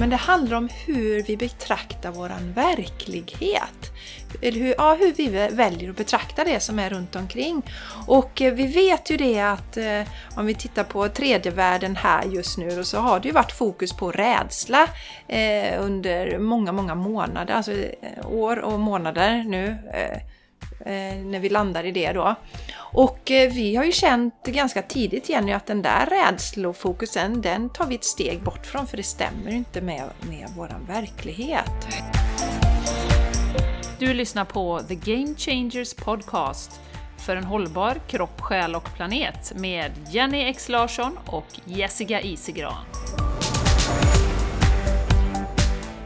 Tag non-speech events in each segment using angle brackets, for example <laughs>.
men det handlar om hur vi betraktar våran verklighet. Eller hur, ja, hur vi väljer att betrakta det som är runt omkring. Och eh, vi vet ju det att eh, om vi tittar på tredje världen här just nu så har det ju varit fokus på rädsla eh, under många, många månader, alltså eh, år och månader nu. Eh, Eh, när vi landar i det då. Och eh, vi har ju känt ganska tidigt Jenny att den där rädslofokusen den tar vi ett steg bort från för det stämmer inte med, med våran verklighet. Du lyssnar på The Game Changers Podcast för en hållbar kropp, själ och planet med Jenny X Larsson och Jessica Isigran.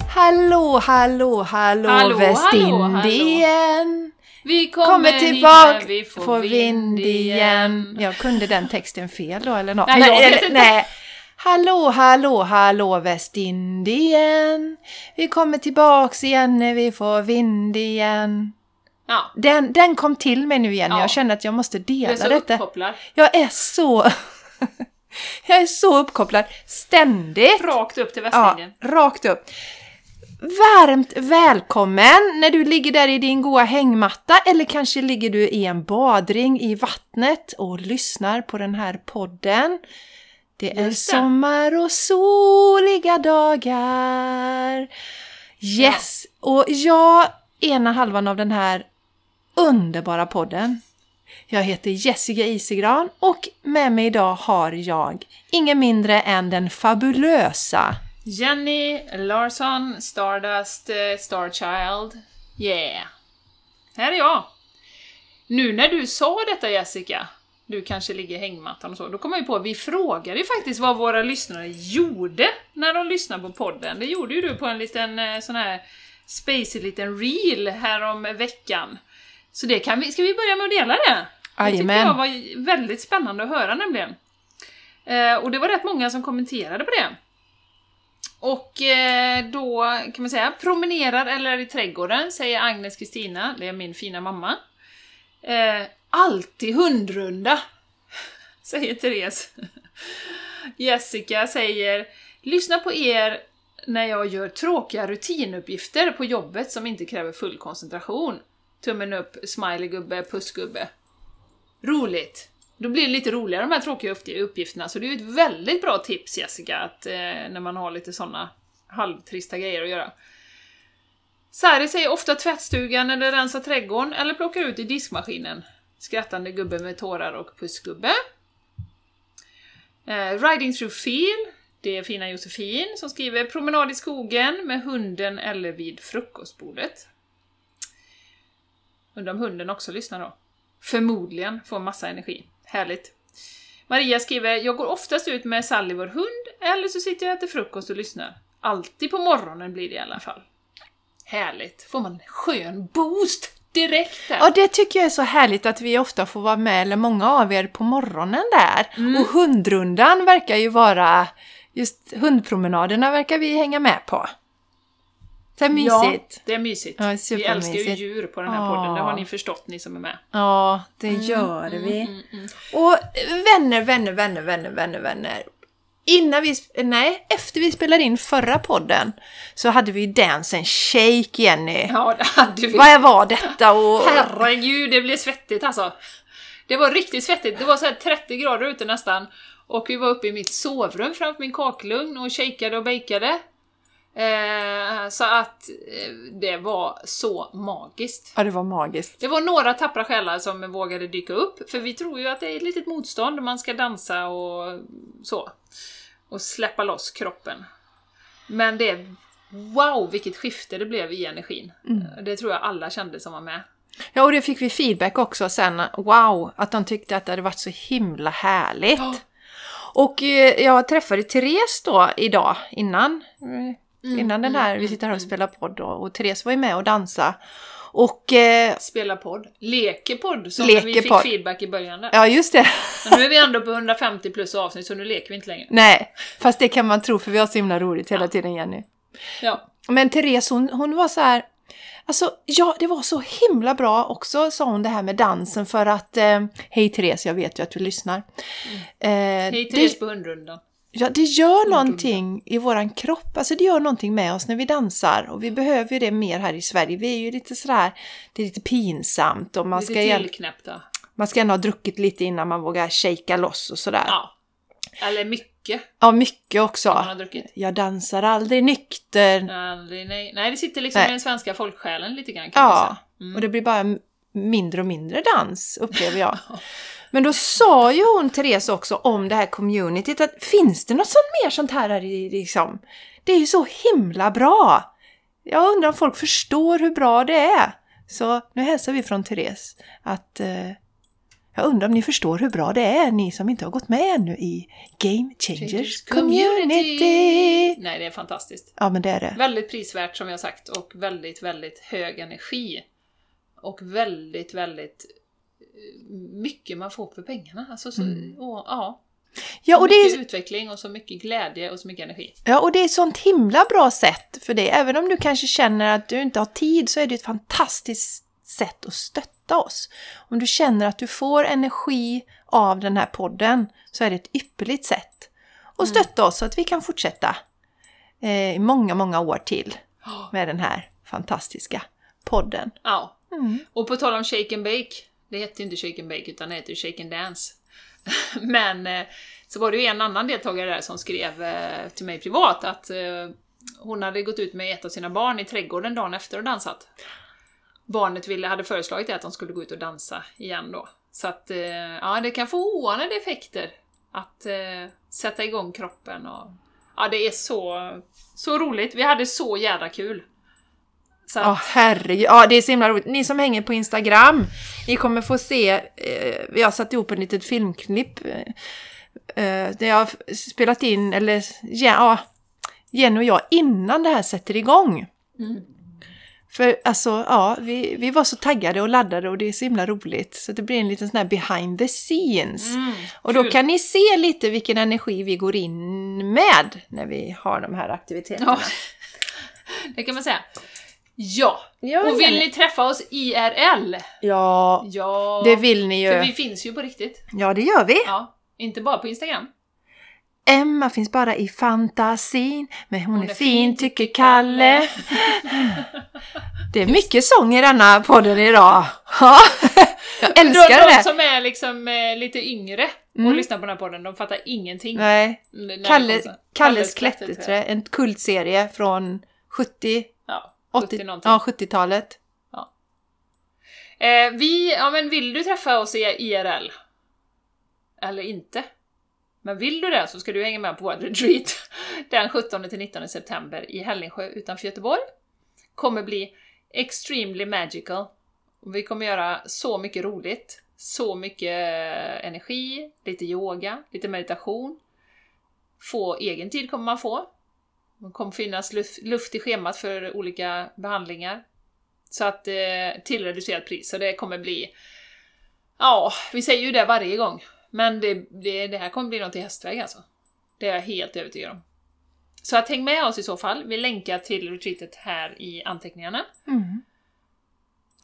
Hallå, hallå, hallå, hallå Västindien! Vi kommer, kommer tillbaka, vi får, får vind igen. Jag kunde den texten fel då eller något. Nej, nej, eller, nej. Hallå, hallå, hallå Västindien. Vi kommer tillbaks igen när vi får vind igen. Ja. Den, den kom till mig nu igen. Ja. Jag känner att jag måste dela detta. Du är så detta. uppkopplad. Jag är så... <laughs> jag är så uppkopplad. Ständigt. Rakt upp till Västindien. Ja, rakt upp. Varmt välkommen när du ligger där i din goa hängmatta eller kanske ligger du i en badring i vattnet och lyssnar på den här podden. Det är sommar och soliga dagar. Yes! Och jag, ena halvan av den här underbara podden. Jag heter Jessica Isigran och med mig idag har jag ingen mindre än den fabulösa Jenny Larsson, Stardust, uh, Starchild. Yeah! Här är jag! Nu när du sa detta Jessica, du kanske ligger i hängmattan och så, då kom jag ju på att vi frågade ju faktiskt vad våra lyssnare gjorde när de lyssnade på podden. Det gjorde ju du på en liten eh, sån här spacey liten reel här om veckan. Så det kan vi, ska vi börja med att dela det? Det tyckte jag var väldigt spännande att höra nämligen. Eh, och det var rätt många som kommenterade på det. Och eh, då kan man säga promenerar eller i trädgården, säger Agnes Kristina, det är min fina mamma. Eh, alltid hundrunda, <laughs> säger Therese. <laughs> Jessica säger Lyssna på er när jag gör tråkiga rutinuppgifter på jobbet som inte kräver full koncentration. Tummen upp, smileygubbe, pussgubbe. Roligt! Då blir det lite roligare de här tråkiga uppgifterna, så det är ju ett väldigt bra tips Jessica, att, eh, när man har lite sådana halvtrista grejer att göra. Sari säger ofta tvättstugan eller rensa trädgården eller plockar ut i diskmaskinen. Skrattande gubbe med tårar och pussgubbe. Eh, riding through feel, det är fina Josefin som skriver promenad i skogen med hunden eller vid frukostbordet. Undrar om hunden också lyssnar då? Förmodligen får massa energi. Härligt. Maria skriver, jag går oftast ut med Sally, vår hund, eller så sitter jag och äter frukost och lyssnar. Alltid på morgonen blir det i alla fall. Härligt! Får man en skön boost direkt där. Ja, det tycker jag är så härligt att vi ofta får vara med, eller många av er, på morgonen där. Mm. Och hundrundan verkar ju vara, just hundpromenaderna verkar vi hänga med på. Det är mysigt. Ja, det är mysigt. Ja, vi älskar ju djur på den här podden, det har ni förstått ni som är med. Ja, det mm, gör mm, vi. Mm, mm, och vänner, vänner, vänner, vänner, vänner, vänner. Innan vi, nej, efter vi spelade in förra podden så hade vi Dance and Shake, Jenny. Ja, det hade vi. Vad var detta? Och... Herregud, det blev svettigt alltså. Det var riktigt svettigt, det var så 30 grader ute nästan. Och vi var uppe i mitt sovrum framför min kakelugn och shakeade och bakade. Eh, så att eh, det var så magiskt. Ja, det var magiskt. Det var några tappra själar som vågade dyka upp, för vi tror ju att det är ett litet motstånd, man ska dansa och så. Och släppa loss kroppen. Men det, wow vilket skifte det blev i energin. Mm. Det tror jag alla kände som var med. Ja, och det fick vi feedback också sen. Wow, att de tyckte att det hade varit så himla härligt. Oh. Och eh, jag träffade Therese då idag innan Mm, innan den här, mm, vi sitter här och mm. spelar podd och, och Therese var ju med och dansa. Och... Eh, Spela podd. Leker podd, som leker vi fick podd. feedback i början där. Ja, just det. Men nu är vi ändå på 150 plus avsnitt, så nu leker vi inte längre. Nej, fast det kan man tro, för vi har så himla roligt hela ja. tiden, Jenny. Ja. Men Therese, hon, hon var så här... Alltså, ja, det var så himla bra också, sa hon det här med dansen för att... Eh, Hej Therese, jag vet ju att du lyssnar. Mm. Eh, Hej Therese på hundrundan. Ja, det gör någonting i våran kropp. Alltså det gör någonting med oss när vi dansar. Och vi behöver ju det mer här i Sverige. Vi är ju lite sådär, det är lite pinsamt. Och man Lite ska, tillknäppta. man ska ändå ha druckit lite innan man vågar shaka loss och sådär. Ja, Ja. Eller mycket mycket också. Jag dansar aldrig nykter. Aldrig, nej. nej, det sitter liksom Nej. i den svenska folksjälen lite grann kan Ja. Mm. och det blir bara mindre och mindre dans, upplever jag. <laughs> Men då sa ju hon, Therese, också om det här communityt, att finns det något sånt mer sånt här, här i, liksom? Det är ju så himla bra! Jag undrar om folk förstår hur bra det är. Så nu hälsar vi från Therese att eh, jag undrar om ni förstår hur bra det är, ni som inte har gått med ännu i Game Changers Changers Community. Nej, det är fantastiskt. Ja, men det är det. Väldigt prisvärt som jag sagt och väldigt, väldigt hög energi. Och väldigt, väldigt mycket man får för pengarna. Alltså så, och, ja, Ja, och det är utveckling och så mycket glädje och så mycket energi. Ja, och det är ett sånt himla bra sätt för det. Även om du kanske känner att du inte har tid så är det ett fantastiskt sätt att stötta oss. Om du känner att du får energi av den här podden så är det ett ypperligt sätt att stötta oss så att vi kan fortsätta eh, i många, många år till <gasps> med den här fantastiska podden. Ja. Mm. Och på tal om shake and bake, det heter ju inte shake and bake utan det heter shake and dance. <laughs> Men eh, så var det ju en annan deltagare där som skrev eh, till mig privat att eh, hon hade gått ut med ett av sina barn i trädgården dagen efter och dansat. Barnet ville, hade föreslagit det att de skulle gå ut och dansa igen då. Så att ja, det kan få oanade effekter att eh, sätta igång kroppen och ja, det är så, så roligt. Vi hade så jävla kul. Så Ja, herregud. Ja, det är så himla roligt. Ni som hänger på Instagram, ni kommer få se, eh, vi har satt ihop en litet filmklipp eh, eh, där jag har spelat in, eller ja, Jenny och jag innan det här sätter igång. Mm. För alltså, ja, vi, vi var så taggade och laddade och det är så himla roligt. Så det blir en liten sån här behind the scenes. Mm, och då kul. kan ni se lite vilken energi vi går in med när vi har de här aktiviteterna. Ja, <laughs> det kan man säga. Ja, Ja, och vill ni träffa oss IRL? Ja, Ja, det vill ni ju. för vi finns ju på riktigt. Ja, det gör vi. Ja, inte bara på Instagram. Emma finns bara i fantasin, men hon, är, fin tycker Kalle. <laughs> Det är mycket sång i denna podden idag. Ja, jag älskar de, de det. som är liksom eh, lite yngre och Mm. lyssnar på den här podden, de fattar ingenting. Nej, det Kalle, Kalles klätterträd. klätterträd, en kultserie från 70, Ja, 80, 70 någonting. ja, 70-talet. Eh, vi, ja men vill du träffa oss i IRL? Eller inte? Men vill du det så ska du hänga med på vårt retreat <laughs> den 17-19 september i Hällingsjö utanför Göteborg. Kommer bli extremely magical. Vi kommer göra så mycket roligt, så mycket eh, energi, lite yoga, lite meditation. Få egen tid kommer man få. Det kommer finnas luft, i schemat för olika behandlingar. Så att eh, till reducerat pris, så det kommer bli... Ja, vi säger ju det varje gång. Men det, det, det här kommer bli något i hästväg alltså. Det är jag helt övertygad om. Så att häng med oss i så fall. Vi länkar till retreatet här i anteckningarna. Mm.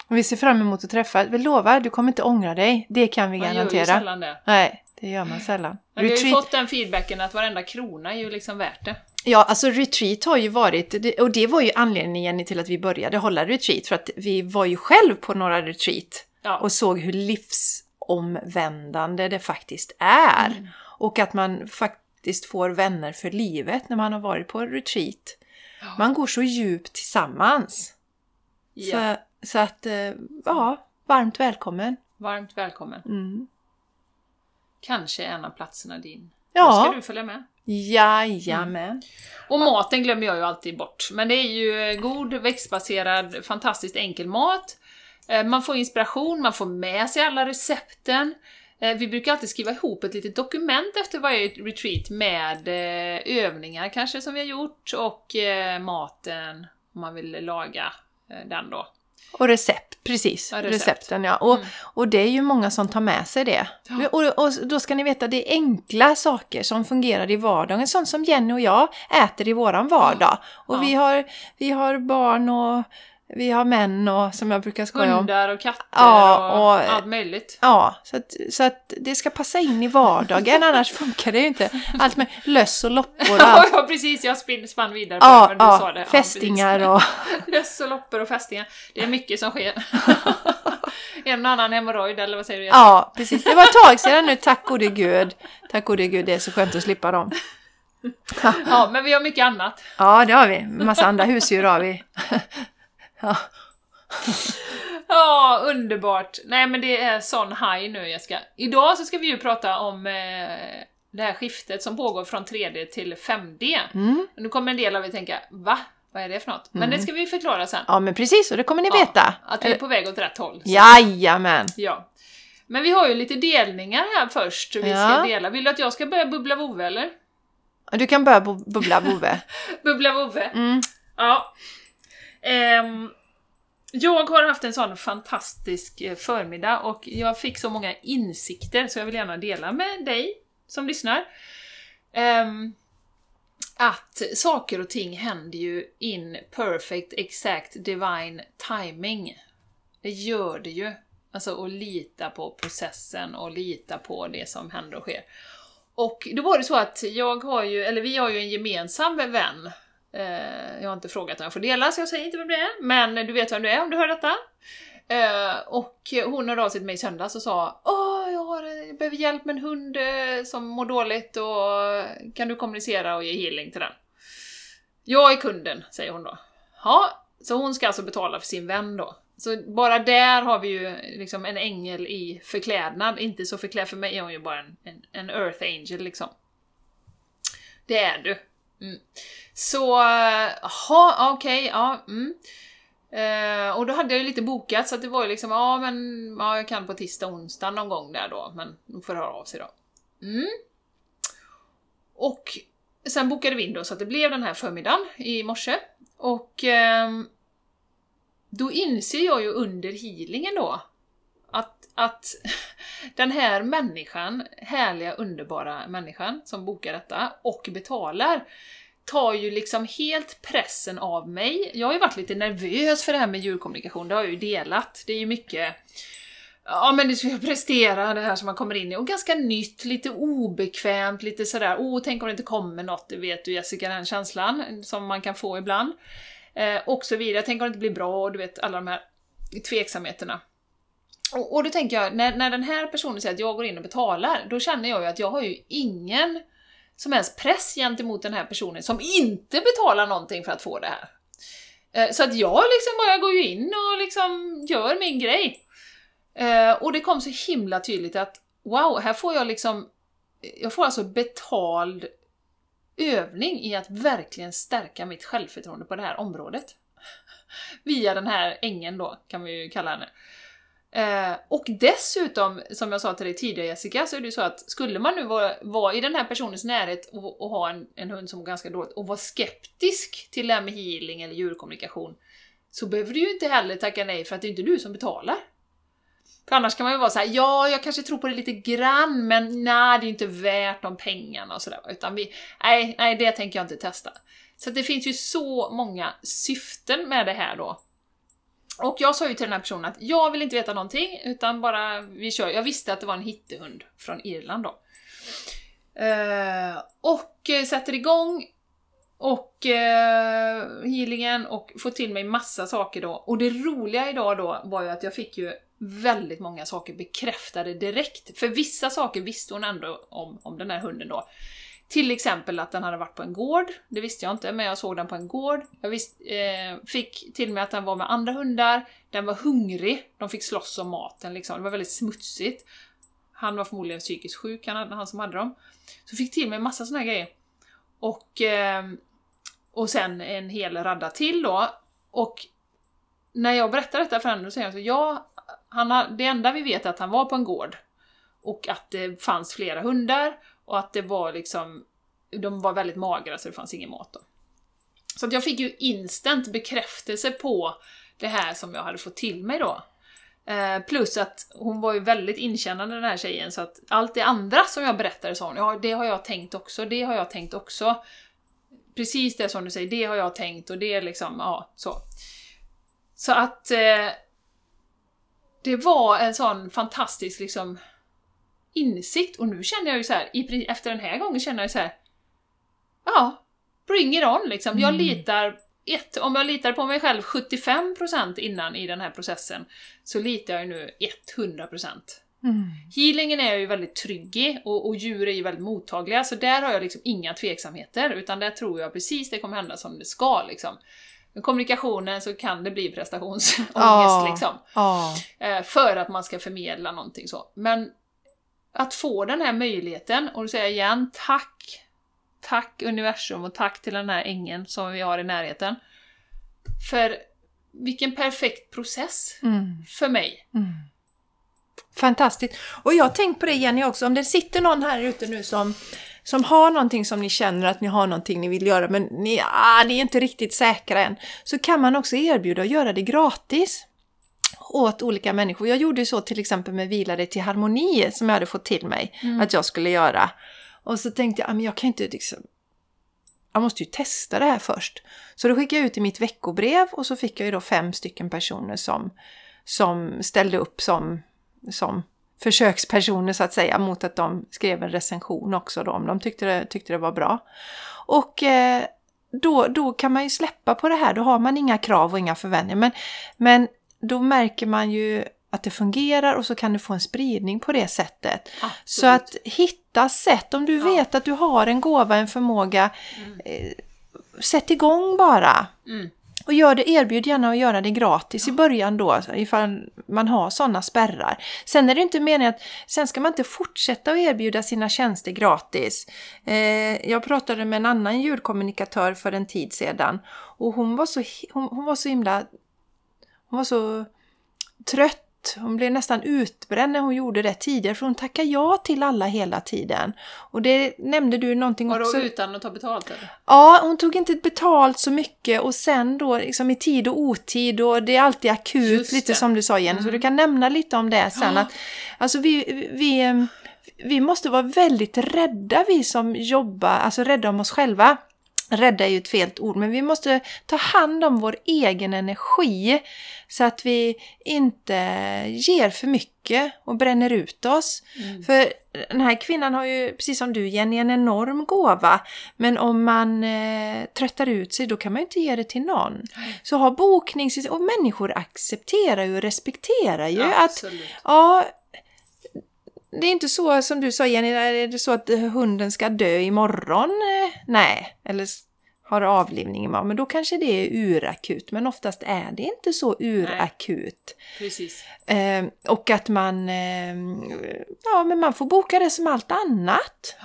Vi ser fram emot att träffa. Vi lovar, du kommer inte ångra dig. Det kan vi Man gör ju garantera. sällan det. Nej, det gör man sällan. Men vi har ju Retreat- fått den feedbacken att varenda krona är ju liksom värt det. Ja, alltså retreat har ju varit, och det var ju anledningen Jenny, till att vi började hålla retreat, för att vi var ju själv på några retreat Ja. och såg hur livsomvändande det faktiskt är. Mm. Och att man faktiskt får vänner för livet när man har varit på retreat. Ja. Man går så djupt tillsammans. Ja. Så, så att, eh, ja, varmt välkommen. Varmt välkommen. Mm. Kanske en av platserna din. Ja. Då ska du följa med. Jajamän. Och maten glömmer jag ju alltid bort. Men det är ju god, växtbaserad, fantastiskt enkel mat. Eh, Man får inspiration, man får med sig alla recepten. Eh, Vi brukar alltid skriva ihop ett litet dokument efter varje retreat med eh, övningar kanske som vi har gjort och eh, maten om man vill laga eh, den då. Och recept, precis. Ja, recept. Recepten, ja. Och, Mm. och det är ju många som tar med sig det. Ja. Och, och då ska ni veta, det är enkla saker som fungerar i vardagen. Sånt som Jenny och jag äter i våran vardag. Och vi, har, vi har barn och vi har män och som jag brukar skoja om. Hundar och katter Ja, och, och- allt möjligt. Ja, så att, så att det ska passa in i vardagen, annars funkar det ju inte. Allt med löss och loppor och <laughs> Ja, allt. ja, precis. Jag spinn- spann vidare på Ja, det, men du sa ja, det. Ja, fästingar och... precis. <laughs> Löss och loppor och fästingar. Det är mycket som sker. <laughs> en och annan hemorrojd, eller vad säger du? Ja, precis. Det var ett tag sedan nu, tack gode gud. Tack gode gud, det är så skönt att slippa dem. Ja, men vi har mycket annat. Ja, det har vi. Massa andra husdjur har vi. Ja, <laughs> Ja, underbart! Nej men det är sån high nu Jessica. Idag så ska vi ju prata om eh, det här skiftet som pågår från 3D till 5D. mm. Nu kommer en del av er tänka, va? Vad är det för något? Men det ska vi förklara sen. ja men precis, och det kommer ni Ja, veta. Att vi är på väg åt rätt håll. Så, Jajamän! ja. Men vi har ju lite delningar här först. Vi ska Ja. dela. Vill du att jag ska börja bubbla vovve eller? Du kan börja bu- bubbla Bove. <laughs> Bubbla vovve. Mm. Ja. Ehm, jag har haft en sån fantastisk eh, förmiddag och jag fick så många insikter så jag vill gärna dela med dig som lyssnar. Ehm, att saker och ting händer ju in perfect, exact, divine timing. Det gör det ju. Alltså att lita på processen och lita på det som händer och sker. Och då var det så att jag har ju, eller vi har ju en gemensam vän. Eh, jag har inte frågat om jag får dela, så jag säger inte vem det är. Men du vet vem det är om du hör detta. Eh, och hon hörde av sig till mig i söndags och sa Åh, jag, har, jag behöver hjälp med en hund eh, som mår dåligt och eh, kan du kommunicera och ge healing till den? Jag är kunden, säger hon då. Ja, så hon ska alltså betala för sin vän då. Så bara där har vi ju liksom en ängel i förklädnad. Inte så förklädd, för mig är hon ju bara en, en, en Earth Angel liksom. Det är du. Mm. Så, jaha, okej, ja. Mm. Eh, och då hade jag ju lite bokat så att det var ju liksom, ja men ja, jag kan på tisdag, onsdag någon gång där då, men de får höra av sig då. Mm. Och sen bokade vi in då så att det blev den här förmiddagen i morse. Och ehm, då inser jag ju under healingen då att, att <laughs> den här människan, härliga underbara människan som bokar detta och betalar, tar ju liksom helt pressen av mig. Jag har ju varit lite nervös för det här med djurkommunikation, det har jag ju delat. Det är ju mycket Ja men det ska jag prestera det här som man kommer in i, och ganska nytt, lite obekvämt, lite sådär, oh tänk om det inte kommer något, det vet du Jessica, den känslan som man kan få ibland. Eh, och så vidare, tänk om det inte blir bra, och du vet alla de här tveksamheterna. Och, och då tänker jag, när, när den här personen säger att jag går in och betalar, då känner jag ju att jag har ju ingen som helst press gentemot den här personen som inte betalar någonting för att få det här. Eh, så att jag liksom bara går ju in och liksom gör min grej. Eh, och det kom så himla tydligt att wow, här får jag liksom, jag får alltså betald övning i att verkligen stärka mitt självförtroende på det här området. <laughs> Via den här ängen då, kan vi ju kalla henne. Eh, och dessutom, som jag sa till dig tidigare Jessica, så är det ju så att skulle man nu vara, vara i den här personens närhet och, och ha en, en hund som mår ganska dåligt och vara skeptisk till det här med healing eller djurkommunikation, så behöver du ju inte heller tacka nej för att det är inte du som betalar. För annars kan man ju vara så här: ja, jag kanske tror på det lite grann, men nej, det är inte värt de pengarna och sådär. Utan vi, nej, nej, det tänker jag inte testa. Så det finns ju så många syften med det här då. Och jag sa ju till den här personen att jag vill inte veta någonting, utan bara vi kör. Jag visste att det var en hittehund från Irland då. Eh, och eh, sätter igång och eh, healingen och får till mig massa saker då. Och det roliga idag då var ju att jag fick ju väldigt många saker bekräftade direkt. För vissa saker visste hon ändå om, om den här hunden då. Till exempel att den hade varit på en gård, det visste jag inte, men jag såg den på en gård. Jag visst, eh, fick till mig att den var med andra hundar, den var hungrig, de fick slåss om maten liksom, det var väldigt smutsigt. Han var förmodligen psykiskt sjuk, han, han som hade dem. Så fick till mig massa såna här grejer. Och, eh, och sen en hel radda till då. Och när jag berättar detta för henne, då säger hon så ja, han har, det enda vi vet är att han var på en gård. Och att det fanns flera hundar, och att det var liksom, de var väldigt magra så det fanns ingen mat då. Så att jag fick ju instant bekräftelse på det här som jag hade fått till mig då. Eh, plus att hon var ju väldigt inkännande den här tjejen, så att allt det andra som jag berättade sa hon, ja det har jag tänkt också, det har jag tänkt också. Precis det som du säger, det har jag tänkt och det är liksom, ja, så. Så att eh, det var en sån fantastisk liksom insikt och nu känner jag ju så här, efter den här gången känner jag så här. Ja, bring it on liksom. Jag Mm. litar, ett, om jag litar på mig själv 75% innan i den här processen, så litar jag ju nu 100%. Mm. Healingen är jag ju väldigt trygg i och, och djur är ju väldigt mottagliga, så där har jag liksom inga tveksamheter, utan där tror jag precis det kommer hända som det ska liksom. Med kommunikationen så kan det bli prestationsångest <laughs> Ja. liksom. Eh, för att man ska förmedla någonting så. Men att få den här möjligheten, och då säger jag igen, tack! Tack universum och tack till den här ängen som vi har i närheten. För vilken perfekt process Mm. för mig. Mm. Fantastiskt. Och jag har tänkt på det Jenny också, om det sitter någon här ute nu som, som har någonting som ni känner att ni har någonting ni vill göra men ni, ah, ni är inte riktigt säkra än, så kan man också erbjuda att göra det gratis åt olika människor. Jag gjorde ju så till exempel med Vila dig till harmoni som jag hade fått till mig att jag skulle göra. Och så tänkte jag, ah, men jag kan inte liksom jag måste ju testa det här först. Så då skickade jag ut i mitt veckobrev och så fick jag ju då fem stycken personer som, som ställde upp som, som försökspersoner så att säga mot att de skrev en recension också då om de tyckte det, tyckte det var bra. Och eh, då, då kan man ju släppa på det här, då har man inga krav och inga förväntningar. Men, men då märker man ju att det fungerar och så kan du få en spridning på det sättet. Absolut. Så att hitta sätt, om du Ja. vet att du har en gåva, en förmåga, Mm. eh, sätt igång bara. Mm. Och gör det, erbjud gärna att göra det gratis i början då, ifall man har sådana spärrar. Sen är det inte meningen att, sen ska man inte fortsätta att erbjuda sina tjänster gratis. Eh, jag pratade med en annan ljudkommunikatör för en tid sedan och hon var så, hon, hon var så himla, hon var så trött. Hon blev nästan utbränd när hon gjorde det tidigare för hon tackade ja till alla hela tiden. Och det nämnde du någonting Vadå, också. utan att ta betalt eller? Ja, hon tog inte betalt så mycket och sen då liksom i tid och otid och det är alltid akut, lite som du sa Jenny, så Mm. du kan nämna lite om det sen. Ja. Att, alltså vi, vi, vi måste vara väldigt rädda vi som jobbar, alltså rädda om oss själva. Rädda är ju ett fel ord, men vi måste ta hand om vår egen energi så att vi inte ger för mycket och bränner ut oss. Mm. För den här kvinnan har ju, precis som du Jenny, en enorm gåva. Men om man eh, tröttar ut sig, då kan man ju inte ge det till någon. Så ha boknings... Och människor accepterar ju och respekterar ju att Absolut. Ja, det är inte så som du sa Jenny, är det så att hunden ska dö imorgon? Eh, Nej, eller har avlivning imorgon, men då kanske det är urakut. Men oftast är det inte så urakut. Precis. Eh, och att man, eh, ja men man får boka det som allt annat.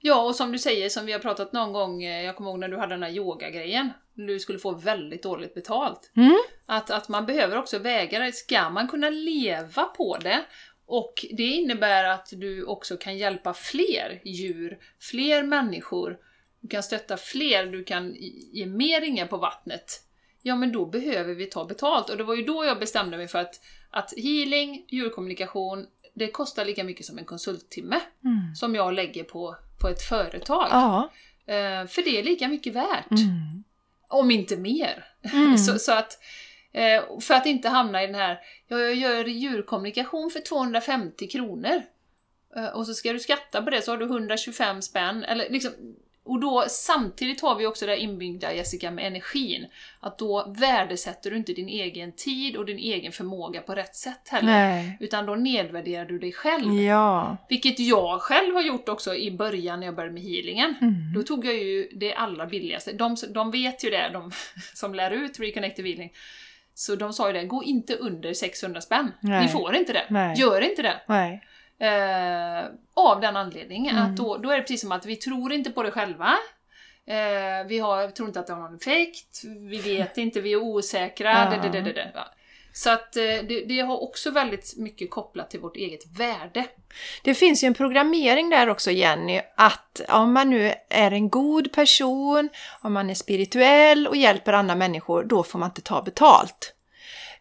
Ja, och som du säger, som vi har pratat någon gång, eh, jag kommer ihåg när du hade den här yogagrejen, du skulle få väldigt dåligt betalt. Mm. Att, att man behöver också väga det, ska man kunna leva på det? Och det innebär att du också kan hjälpa fler djur, fler människor, du kan stötta fler, du kan ge mer ringar på vattnet. Ja, men då behöver vi ta betalt. Och det var ju då jag bestämde mig för att, att healing, djurkommunikation, det kostar lika mycket som en konsulttimme Mm. som jag lägger på, på ett företag. Ja. Eh, för det är lika mycket värt. Mm. Om inte mer. Mm. <laughs> så, så att, eh, för att inte hamna i den här, ja, jag gör djurkommunikation för 250 kronor. Eh, och så ska du skatta på det så har du 125 spänn. Eller liksom, och då samtidigt har vi också det här inbyggda Jessica med energin. Att då värdesätter du inte din egen tid och din egen förmåga på rätt sätt heller. Nej. Utan då nedvärderar du dig själv. Ja. Vilket jag själv har gjort också i början när jag började med healingen. Mm. Då tog jag ju det allra billigaste. De, de vet ju det, de <laughs> som lär ut Reconnective Healing. Så de sa ju det, gå inte under 600 spänn. Nej. Ni får inte det. Nej. Gör inte det. Eh, av den anledningen Mm. att då, då är det precis som att vi tror inte på det själva. Eh, vi har, tror inte att det har någon effekt, vi vet inte, vi är osäkra. Det, det, det, det, det. Så att eh, det, det har också väldigt mycket kopplat till vårt eget värde. Det finns ju en programmering där också Jenny, att om man nu är en god person, om man är spirituell och hjälper andra människor, då får man inte ta betalt.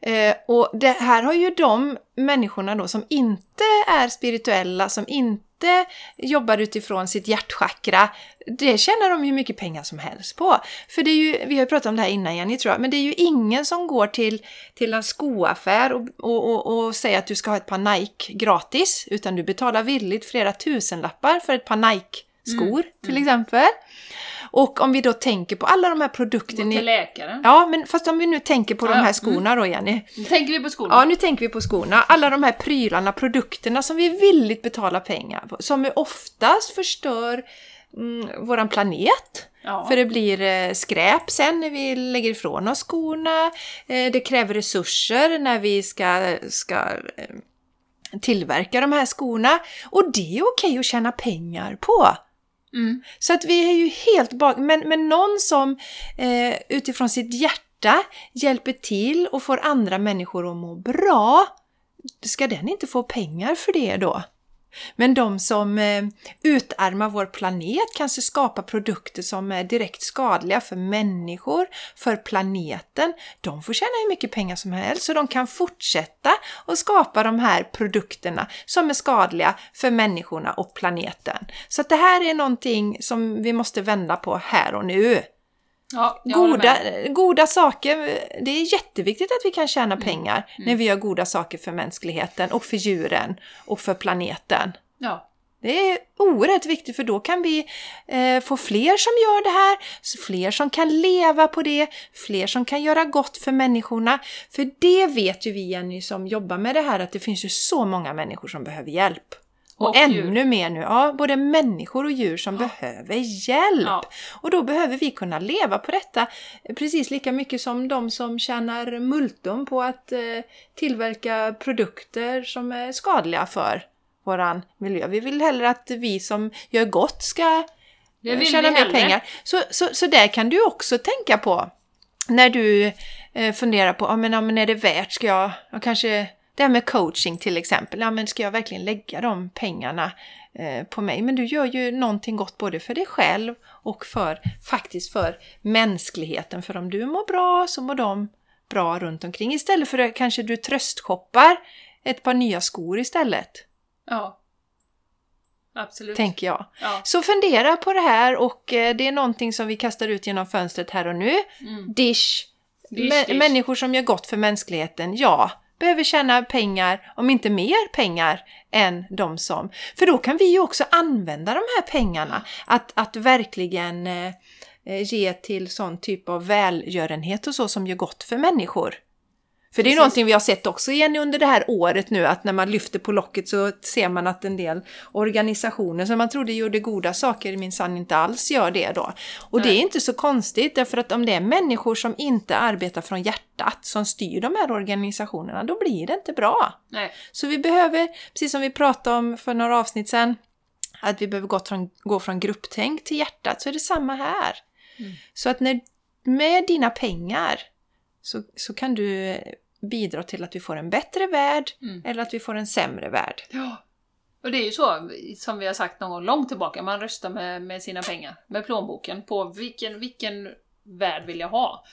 Eh, och det här har ju de människorna då som inte är spirituella, som inte inte jobbar utifrån sitt hjärtchakra, det tjänar de hur mycket pengar som helst på. För det är ju, vi har ju pratat om det här innan Jenny tror jag, men det är ju ingen som går till, till en skoaffär och, och, och, och säger att du ska ha ett par Nike gratis, utan du betalar villigt flera tusenlappar för ett par Nike-skor Mm. till exempel. Och om vi då tänker på alla de här produkterna... Gå till läkaren. Ja, men fast om vi nu tänker på Ja, de här skorna då Jenny. Nu tänker vi på skolan. Ja, nu tänker vi på skorna. Alla de här prylarna, produkterna som vi villigt betalar pengar på. Som oftast förstör mm, våran planet. Ja. För det blir eh, skräp sen när vi lägger ifrån oss skorna. Eh, det kräver resurser när vi ska, ska eh, tillverka de här skorna. Och det är okej att tjäna pengar på. Mm. Så att vi är ju helt bak... Men, men någon som eh, utifrån sitt hjärta hjälper till och får andra människor att må bra, ska den inte få pengar för det då? Men de som eh, utarmar vår planet, kanske skapar produkter som är direkt skadliga för människor, för planeten, de får tjäna hur mycket pengar som helst så de kan fortsätta att skapa de här produkterna som är skadliga för människorna och planeten. Så att det här är någonting som vi måste vända på här och nu. Ja, Goda, goda saker, det är jätteviktigt att vi kan tjäna pengar när vi gör goda saker för mänskligheten och för djuren och för planeten. Ja. Det är oerhört viktigt för då kan vi eh, få fler som gör det här, fler som kan leva på det, fler som kan göra gott för människorna. För det vet ju vi Jenny som jobbar med det här att det finns ju så många människor som behöver hjälp. Och, Och ännu djur. mer nu, ja, både människor och djur som behöver hjälp. Ja. Och då behöver vi kunna leva på detta precis lika mycket som de som tjänar multum på att eh, tillverka produkter som är skadliga för våran miljö. Vi vill hellre att vi som gör gott ska eh, tjäna mer pengar. Så, så, så där kan du också tänka på när du eh, funderar på, ja men, ja men är det värt, ska jag, jag kanske, det här med coaching till exempel, ja men ska jag verkligen lägga de pengarna eh, på mig? Men du gör ju någonting gott både för dig själv och för, faktiskt för mänskligheten. För om du mår bra så mår de bra runt omkring. Istället för att kanske du tröstshoppar ett par nya skor istället, Ja. Absolut. tänker jag. Ja. Så fundera på det här och eh, det är någonting som vi kastar ut genom fönstret här och nu. Mm. Dish. Dish, dish. Människor som gör gott för mänskligheten, ja, behöver tjäna pengar, om inte mer pengar, än de som... För då kan vi ju också använda de här pengarna att, att verkligen eh, eh ge till sån typ av välgörenhet och så som gör gott för människor. För det är Precis. någonting vi har sett också igen under det här året nu att när man lyfter på locket så ser man att en del organisationer som man trodde gjorde goda saker minsann inte alls gör det då. Och det är Nej. inte så konstigt därför att om det är människor som inte arbetar från hjärtat som styr de här organisationerna då blir det inte bra. Nej. Så vi behöver, precis som vi pratade om för några avsnitt sedan, att vi behöver gå från, gå från grupptänk till hjärtat, så är det samma här. Mm. Så att när, med dina pengar så, så kan du bidra till att vi får en bättre värld Mm. eller att vi får en sämre värld. Ja. Och det är ju så, som vi har sagt någon gång långt tillbaka, man röstar med, med sina pengar, med plånboken, på vilken, vilken värld vill jag ha?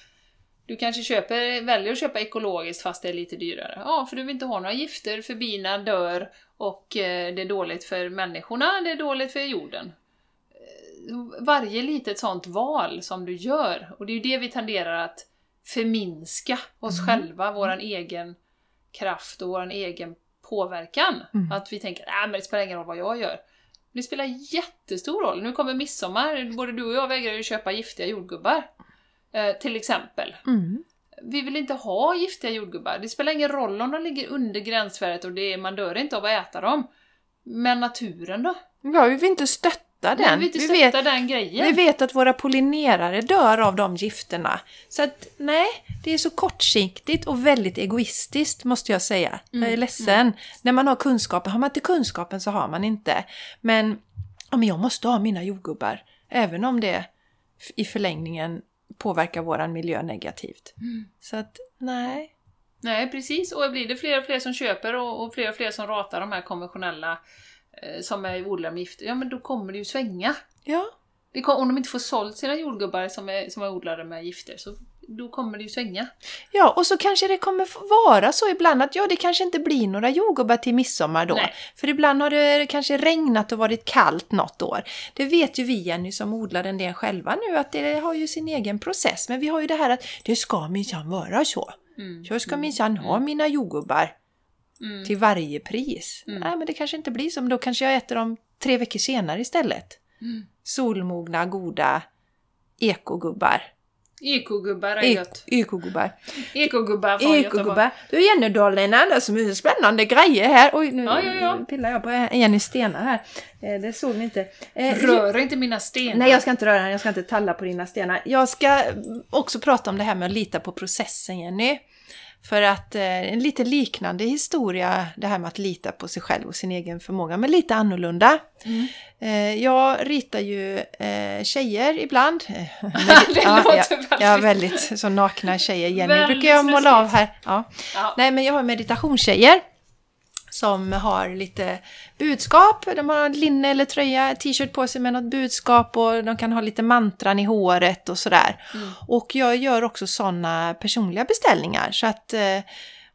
Du kanske köper, väljer att köpa ekologiskt fast det är lite dyrare. Ja, för du vill inte ha några gifter, för bina dör och eh, det är dåligt för människorna, det är dåligt för jorden. Eh, Varje litet sånt val som du gör, och det är ju det vi tenderar att förminska oss Mm. själva, våran egen kraft och våran egen påverkan. Mm. Att vi tänker att men det spelar ingen roll vad jag gör. Det spelar jättestor roll. Nu kommer midsommar, både du och jag vägrar ju köpa giftiga jordgubbar. Eh, till exempel. Mm. Vi vill inte ha giftiga jordgubbar. Det spelar ingen roll om de ligger under gränsvärdet och det är, man dör inte av att äta dem. Men naturen då? Ja, vi vill inte stötta Nej, den. vi vi, stötta vet, den vi vet att våra pollinerare dör av de gifterna. Så att nej, det är så kortsiktigt och väldigt egoistiskt måste jag säga. jag är Mm, ledsen. När man har kunskapen, har man inte kunskapen så har man inte. Men, ja, men jag måste ha mina jordgubbar. Även om det i förlängningen påverkar våran miljö negativt. Mm. Så att nej. Nej, precis. Och blir det fler och fler som köper och, och fler och fler som ratar de här konventionella som är odlade med gifter, ja men då kommer det ju svänga. Ja, Det kom, om de inte får sålt sina jordgubbar som är, som är odlade med gifter så då kommer det ju svänga. Ja, och så kanske det kommer vara så ibland att ja, det kanske inte blir några jordgubbar till midsommar då. Nej. För ibland har det kanske regnat och varit kallt något år. Det vet ju vi Jenny som odlar en del själva nu att det har ju sin egen process. Men vi har ju det här att det ska minsann vara så. Mm. Jag ska minsann ha mina jordgubbar Mm. till varje pris. Mm. Nej, men det kanske inte blir så. Men då kanske jag äter dem tre veckor senare istället. Mm. Solmogna, goda ekogubbar. Ekogubbar är gött. ekogubbar. Ekogubbar från. Ekogubbar. Du Jenny Dahlinen, det är så mycket spännande grejer här. Oj, nu Ja, ja, ja. pillar jag på Jenny stenar här. Eh, Det såg ni inte. Eh, Rör inte mina stenar. Nej, jag ska inte röra den. Jag ska inte talla på dina stenar. Jag ska också prata om det här med att lita på processen, Jenny. För att eh, en lite liknande historia, det här med att lita på sig själv och sin egen förmåga, men lite annorlunda. Mm. Eh, jag ritar ju eh, tjejer ibland. Eh, <laughs> Det ja, låter ja, väldigt- ja, väldigt så nakna tjejer. Jenny Väldigt brukar jag måla av här. Ja. Ja. Nej, men jag har meditationstjejer som har lite budskap. De har linne eller tröja, t-shirt på sig med något budskap och de kan ha lite mantran i håret och sådär. Mm. Och jag gör också sådana personliga beställningar. Så att, eh,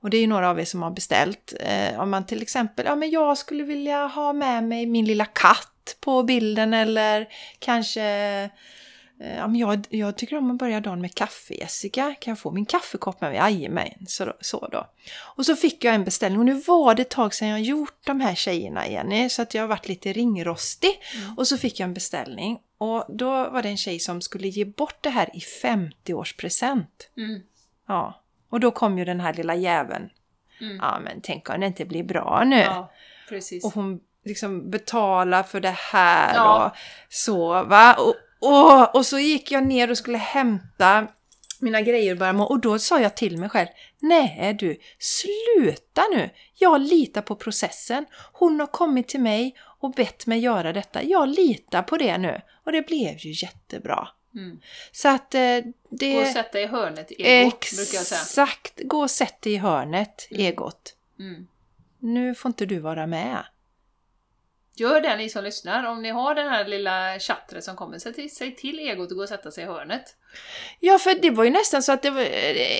och det är ju några av er som har beställt. Eh, Om man till exempel, ja men jag skulle vilja ha med mig min lilla katt på bilden eller kanske Ja, men jag, jag tycker om att börja dagen med kaffe, Jessica. Kan jag få min kaffekopp med mig? Jajamän, så, så då. Och så fick jag en beställning och nu var det ett tag sedan jag gjort de här tjejerna, Jenny, så att jag har varit lite ringrostig. Och så fick jag en beställning och då var det en tjej som skulle ge bort det här i 50-årspresent. Mm. Ja, och då kom ju den här lilla jäveln. Mm. Ja, men tänk om det inte blir bra nu. Ja, precis. Och hon liksom betalar för det här Ja. och så va. Och, och, och så gick jag ner och skulle hämta mina grejer och börja må. Och då sa jag till mig själv, nej du, sluta nu. Jag litar på processen. Hon har kommit till mig och bett mig göra detta. Jag litar på det nu. Och det blev ju jättebra. Mm. Så att eh, det... Gå och sätta i hörnet, ego, brukar jag säga. Exakt! Gå och sätt dig i hörnet, Mm. egot. Mm. Nu får inte du vara med. Gör det ni som lyssnar, om ni har den här lilla chattret som kommer, säg till, till egot att gå och sätta sig i hörnet. Ja, för det var ju nästan så att det var,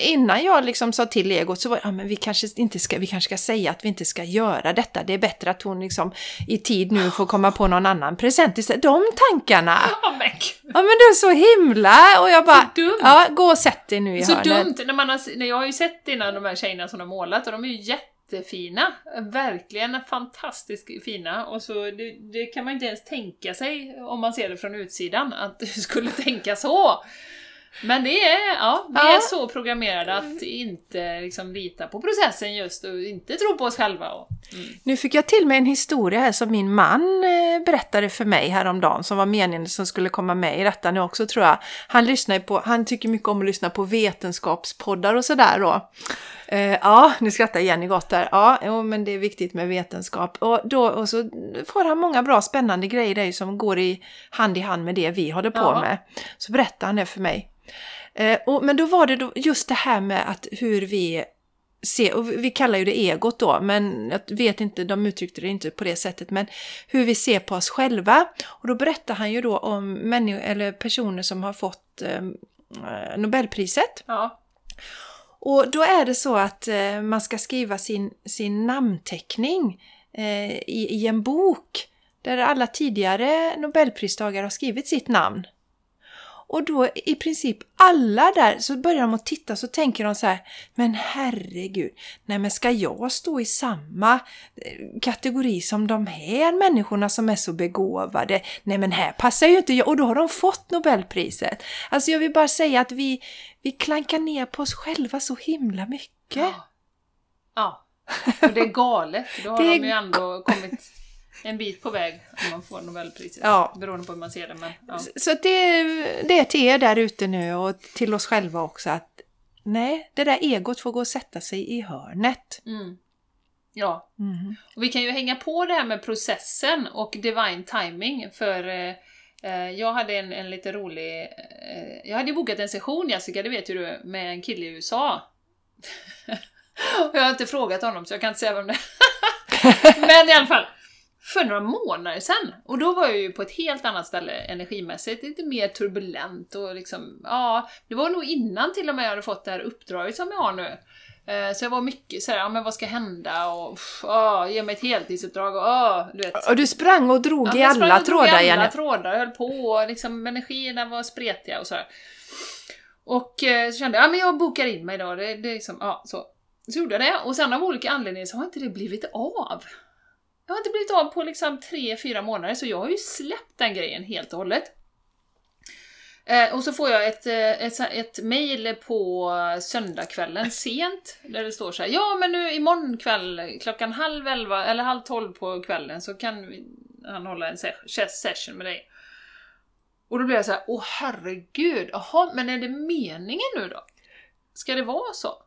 innan jag liksom sa till egot så var ja, men vi kanske inte ska, vi kanske ska säga att vi inte ska göra detta. Det är bättre att hon liksom i tid nu får komma på någon annan present istället. De tankarna! <laughs> Ja, men, Ja, men det är så himla! Och jag bara, Så dumt. ja, gå och sätt dig nu i så hörnet. dumt! När man har, när jag har ju sett dina, de här tjejerna som har målat och de är ju jättefina. Verkligen fantastiskt fina. Och så det, det kan man inte ens tänka sig om man ser det från utsidan, att du <laughs> skulle tänka så. Men det är, ja, vi Ja. är så programmerade att inte liksom lita på processen just och inte tro på oss själva. Och, mm. Nu fick jag till mig en historia här som min man eh, berättade för mig häromdagen som var meningen som skulle komma med i detta nu också tror jag. Han lyssnar på, han tycker mycket om att lyssna på vetenskapspoddar och sådär då. Eh, ja, nu skrattar Jenny gott där. Ja, jo, men det är viktigt med vetenskap. Och, då, och så får han många bra spännande grejer där som går i hand i hand med det vi håller på Ja. med. Så berättar han det för mig. Eh, och, men då var det då just det här med att hur vi ser, och vi kallar ju det egot då, men jag vet inte, de uttryckte det inte på det sättet, men hur vi ser på oss själva. Och då berättar han ju då om människor, eller personer som har fått eh, Nobelpriset. Ja. Och då är det så att eh, man ska skriva sin, sin namnteckning eh, i, i en bok där alla tidigare Nobelpristagare har skrivit sitt namn. Och då i princip alla där så börjar de att titta så tänker de så här Men herregud, nej men ska jag stå i samma eh, kategori som de här människorna som är så begåvade? Nej men här passar ju inte jag och då har de fått Nobelpriset. Alltså jag vill bara säga att vi, vi klankar ner på oss själva så himla mycket. Ja. ja. Och det är galet. Då har är de ju ändå kommit en bit på väg om man får Nobelpriset. Ja. Beroende på hur man ser det. Men, ja. Så det, det är till er där ute nu och till oss själva också att nej, det där egot får gå och sätta sig i hörnet. Mm. ja. Mhm. Och vi kan ju hänga på det här med processen och divine timing för eh, Eh, jag hade en, en lite rolig... Eh, jag hade ju bokat en session Jessica, det vet ju du, med en kille i USA. och <laughs> jag har inte frågat honom så jag kan inte säga vem det är. <laughs> Men i alla fall. för några månader sedan. Och då var jag ju på ett helt annat ställe energimässigt, lite mer turbulent och liksom, ja, det var nog innan till och med jag hade fått det här uppdraget som jag har nu. Eh, Så jag var mycket såhär, ja men vad ska hända och åh, ge mig ett heltidsuppdrag och åh, du vet. Och du sprang och drog Ja, i jag sprang alla och drog i trådar alla Jenny. trådar, jag höll på och liksom energierna var spretiga och sådär. Och eh, så kände jag, ja men jag bokar in mig då, det, det liksom, ja så. Så gjorde jag det, och sen av olika anledningar så har inte det blivit av. Det har inte blivit av på liksom tre, fyra månader, så jag har ju släppt den grejen helt och hållet. Eh, och så får jag ett, eh, ett, ett mejl på söndagskvällen sent, där det står så här, ja men nu imorgon kväll klockan halv elva, eller halv tolv på kvällen så kan vi, han hålla en session med dig. Och då blir jag så här, åh herregud, jaha, men är det meningen nu då? Ska det vara så?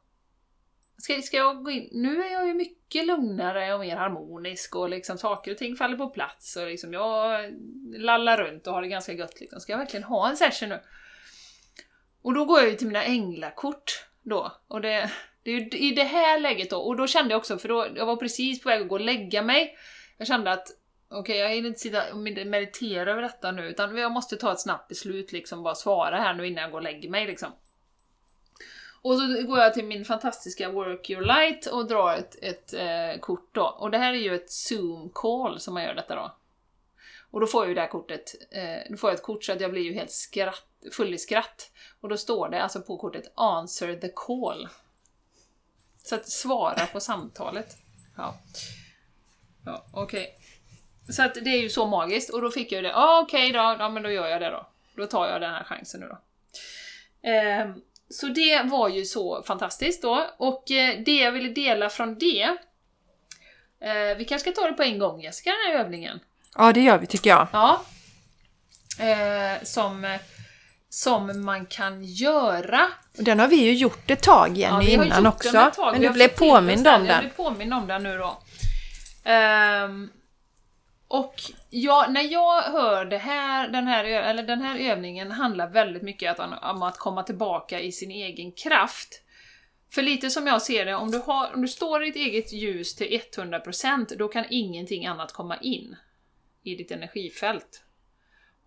Ska, ska jag gå in? Nu är jag ju mycket lugnare och mer harmonisk och liksom saker och ting faller på plats och liksom jag lallar runt och har det ganska gött liksom. Ska jag verkligen ha en session nu? Och då går jag ju till mina änglakort då. Och det, det är ju i det här läget då, och då kände jag också, för då, jag var precis på väg att gå och lägga mig. Jag kände att okej, jag hinner inte sitta och meditera över detta nu, utan jag måste ta ett snabbt beslut liksom, bara svara här nu innan jag går och lägger mig liksom. Och så går jag till min fantastiska Work Your Light och drar ett, ett eh, kort då. Och det här är ju ett Zoom-call som man gör detta då. Och då får jag ju det här kortet, eh, då får jag ett kort så att jag blir ju helt skratt, full i skratt. Och då står det alltså på kortet 'Answer the call' Så att svara på samtalet. Ja, ja okej. Så att det är ju så magiskt, och då fick jag ju det. Ja, okej då, ja, men då gör jag det då. Då tar jag den här chansen nu då. Eh, så det var ju så fantastiskt då, och eh, det jag ville dela från det eh, Vi kanske ska ta det på en gång Jessica, den här övningen. Ja, det gör vi tycker jag. Ja. Eh, som, som man kan göra. Och den har vi ju gjort ett tag Jenny har innan också. Men du blev påmind om Jag den. blev påmind om den nu då. Ehm, och Ja, när jag hör det här, den här, eller den här övningen handlar väldigt mycket om att komma tillbaka i sin egen kraft. För lite som jag ser det, om du, har, om du står i ditt eget ljus till 100% då kan ingenting annat komma in i ditt energifält.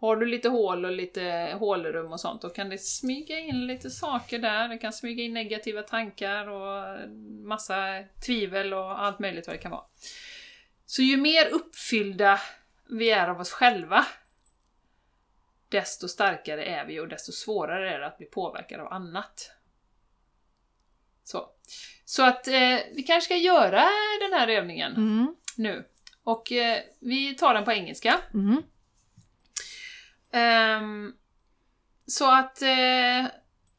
Har du lite hål och lite hålrum och sånt, då kan det smyga in lite saker där. Det kan smyga in negativa tankar och massa tvivel och allt möjligt vad det kan vara. Så ju mer uppfyllda vi är av oss själva, desto starkare är vi och desto svårare är det att bli påverkade av annat. Så, så att eh, vi kanske ska göra den här övningen Mm. nu. Och eh, vi tar den på engelska. Mm. Ehm, så att eh,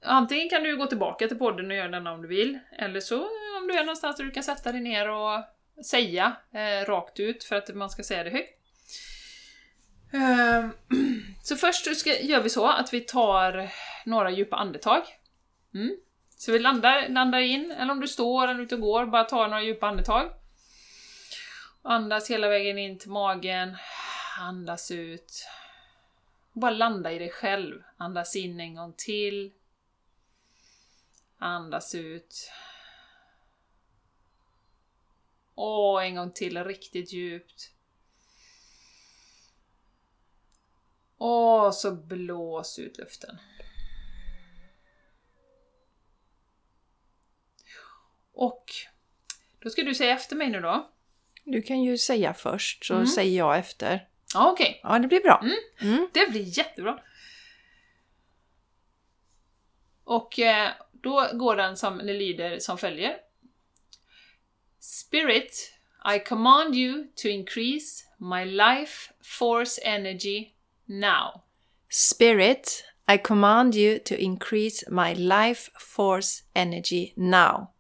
antingen kan du gå tillbaka till podden och göra den om du vill, eller så om du är någonstans där du kan sätta dig ner och säga eh, rakt ut för att man ska säga det högt. Ehm, <clears throat> så först ska, gör vi så att vi tar några djupa andetag. Mm. Så vi landar, landar in, eller om du står eller ute och går, bara ta några djupa andetag. Andas hela vägen in till magen, andas ut. Bara landa i dig själv. Andas in en gång till. Andas ut. Och en gång till riktigt djupt. Och så blås ut luften. Och då ska du säga efter mig nu då. Du kan ju säga först, så Mm. säger jag efter. Ja, okej. Ja, det blir bra. Mm. Mm. Det blir jättebra. Och eh, då går den som, det lyder som följer. Spirit, I command you to increase my life force energy now. Spirit, I command you to increase my life force energy now.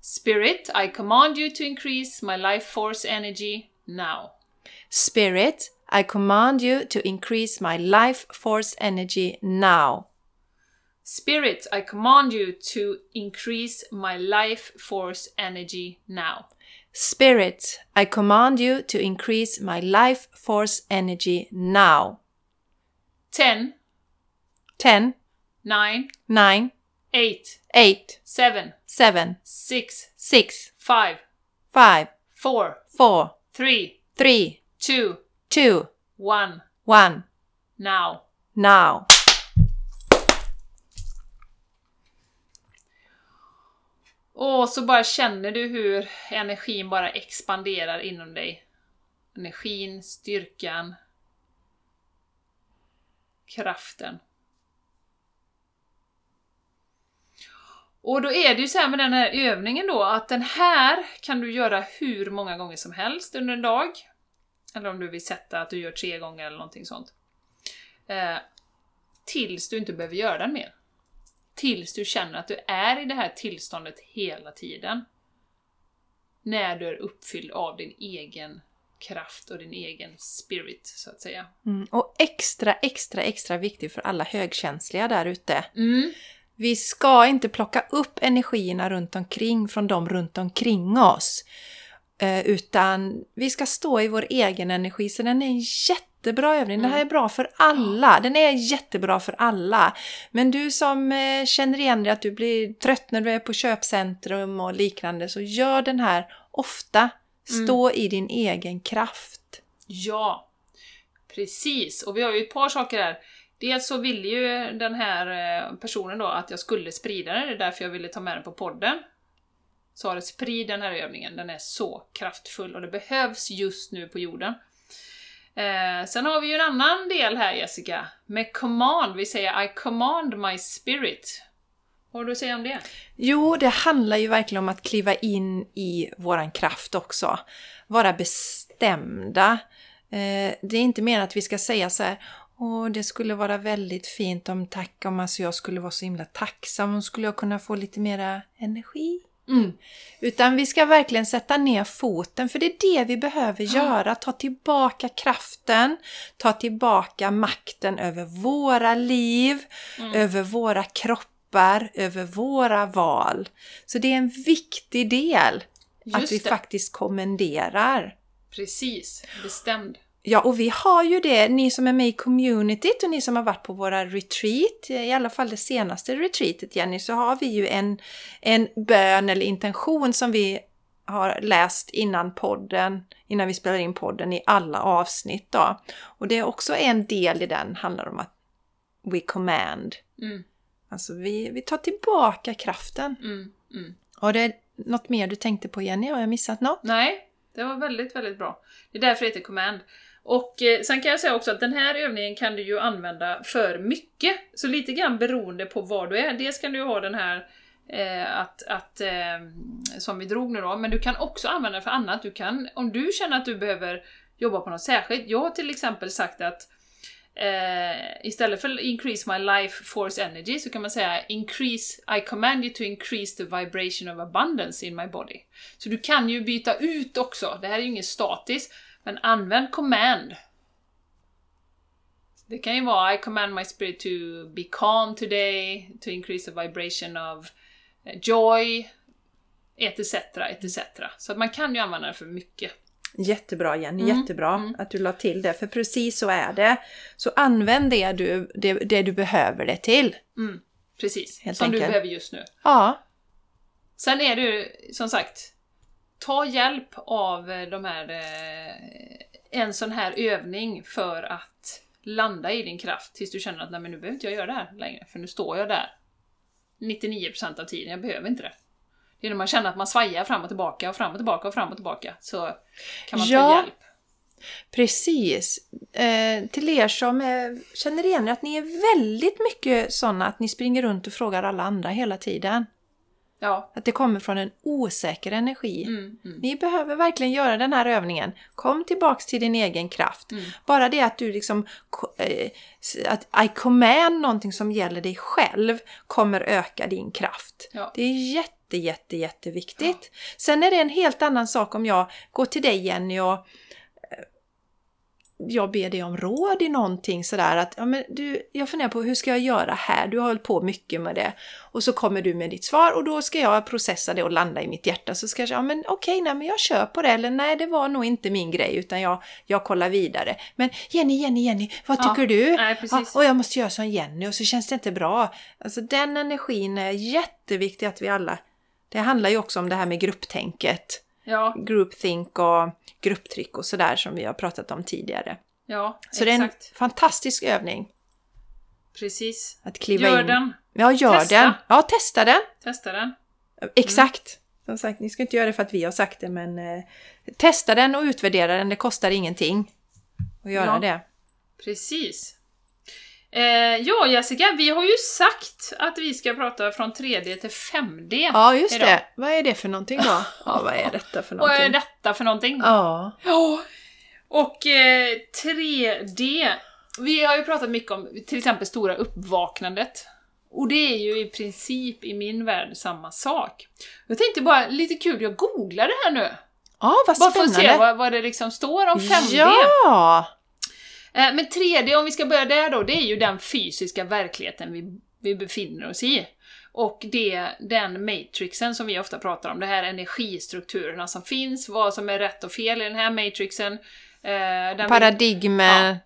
Spirit, I command you to increase my life force energy now. Spirit, I command you to increase my life force energy now. Spirit, I command you to increase my life force energy now. Spirit, I command you to increase my life force energy now. 10, 10, 9, 9, 8, 8, 7, 7, 6, 6, 5, 5, 4, 4, 3, three, two, two, one, one, now. now. Och så bara känner du hur energin bara expanderar inom dig. Energin, styrkan, kraften. Och då är det ju så här med den här övningen då, att den här kan du göra hur många gånger som helst under en dag. Eller om du vill sätta att du gör tre gånger eller någonting sånt. Eh, tills du inte behöver göra den mer. Tills du känner att du är i det här tillståndet hela tiden. När du är uppfylld av din egen kraft och din egen spirit, så att säga. Mm. Och extra, extra, extra viktigt för alla högkänsliga där ute. Mm. Vi ska inte plocka upp energierna runt omkring från dem runt omkring oss. Eh, utan vi ska stå i vår egen energi. Så den är en jättebra övning. Det här är bra för alla. Den är jättebra för alla. Men du som eh, känner igen dig att du blir trött när du är på köpcentrum och liknande. Så gör den här ofta. Stå i din egen kraft. Ja, precis. Och vi har ju ett par saker här. Dels så ville ju den här eh, personen då att jag skulle sprida den, det är därför jag ville ta med den på podden. Sa det, sprid den här övningen, den är så kraftfull och det behövs just nu på jorden. Eh, sen har vi ju en annan del här Jessica, med command, vi säger I command my spirit. Vad har du att säga om det? Jo, det handlar ju verkligen om att kliva in i våran kraft också. Vara bestämda. Eh, det är inte mer att vi ska säga så här Åh, det skulle vara väldigt fint om tack om alltså jag skulle vara så himla tacksam om skulle jag kunna få lite mera energi. Mm. Utan vi ska verkligen sätta ner foten för det är det vi behöver göra. Ta tillbaka kraften, ta tillbaka makten över våra liv, över våra kroppar, över våra val. Så det är en viktig del att Just vi det. faktiskt kommenderar. Precis, bestämd. Ja, och vi har ju det, ni som är med i communityt och ni som har varit på våra retreat, i alla fall det senaste retreatet Jenny, så har vi ju en, en bön eller intention som vi har läst innan podden, innan vi spelar in podden i alla avsnitt då. Och det är också en del i den, handlar om att we command. Mm, Alltså vi, vi tar tillbaka kraften. mm, mm. Och det något mer du tänkte på Jenny? Har jag missat något? Nej, det var väldigt, väldigt bra. Det är därför det heter command. Och eh, sen kan jag säga också att den här övningen kan du ju använda för mycket. Så lite grann beroende på var du är. Dels kan du ju ha den här eh, att, att eh, som vi drog nu då, men du kan också använda den för annat. Du kan, om du känner att du behöver jobba på något särskilt. Jag har till exempel sagt att eh, istället för increase my life force energy så kan man säga increase, I command you to increase the vibration of abundance in my body. Så du kan ju byta ut också, det här är ju inget statiskt, men använd command. Det kan ju vara I command my spirit to be calm today, to increase the vibration of eh, joy, etc, etc. Så att man kan ju använda det för mycket. Jättebra Jenny, Mm, jättebra mm. att du la till det, för precis så är det. Så använd det du, det, det du behöver det till. Mm, precis, Helt som du enkelt. behöver just nu. Ja, Sen är det ju, som sagt, ta hjälp av eh, de här, eh, en sån här övning för att landa i din kraft tills du känner att nej men nu behöver inte jag göra det här längre, för nu står jag där 99% av tiden, jag behöver inte det. Det är när man känner att man svajar fram och tillbaka och fram och tillbaka och fram och tillbaka så kan man Ja. ta hjälp. precis. Eh, till er som eh, känner igen er att ni är väldigt mycket sådana att ni springer runt och frågar alla andra hela tiden. Ja. Att det kommer från en osäker energi. Mm, mm, Ni behöver verkligen göra den här övningen. Kom tillbaks till din egen kraft. Mm. Bara det att du liksom eh, att I command någonting som gäller dig själv kommer öka din kraft. Ja. Det är jätte, jätte, jätteviktigt. Sen är det en helt annan sak om jag går till dig Jenny och jag ber dig om råd i någonting sådär att ja, men du, jag funderar på hur ska jag göra här? Du har hållit på mycket med det. Och så kommer du med ditt svar och då ska jag processa det och landa i mitt hjärta. Så ska jag säga, ja men okej, nej men jag kör på det. Eller nej, det var nog inte min grej utan jag, jag kollar vidare. Men Jenny, Jenny, Jenny, vad Ja, tycker du? nej. Ja, och jag måste göra som Jenny och så känns det inte bra. Alltså den energin är jätteviktig att vi alla... Det handlar ju också om det här med grupptänket. Ja, groupthink och grupptryck och sådär som vi har pratat om tidigare. ja, Så det är en exakt. fantastisk övning Precis. att kliva Gör in. den. Ja, gör Testa. den. Ja, testa den. Testa den. Exakt. Som sagt, ni ska inte göra det för att vi har sagt det, men eh, testa den och utvärdera den. Det kostar ingenting att göra Ja. det. Precis. Eh, ja, Jessica, vi har ju sagt att vi ska prata från 3D till 5D. Ja, just Idag. det. Vad är det för någonting då? <laughs> Ja, vad är detta för Vad är någonting? detta för någonting? Ja. Ja. Och eh, 3D. Vi har ju pratat mycket om till exempel stora uppvaknandet. Och det är ju i princip i min värld samma sak. Jag tänkte bara, lite kul, jag googlade här nu. Ja, vad Bara för att se spännande. vad, vad det liksom står om 5D. Ja! Eh, Men 3D, om vi ska börja där då, det är ju den fysiska verkligheten vi, vi befinner oss i. Och det, den matrixen som vi ofta pratar om, de här energistrukturerna som finns, vad som är rätt och fel i den här matrixen. eh, den Paradigmer,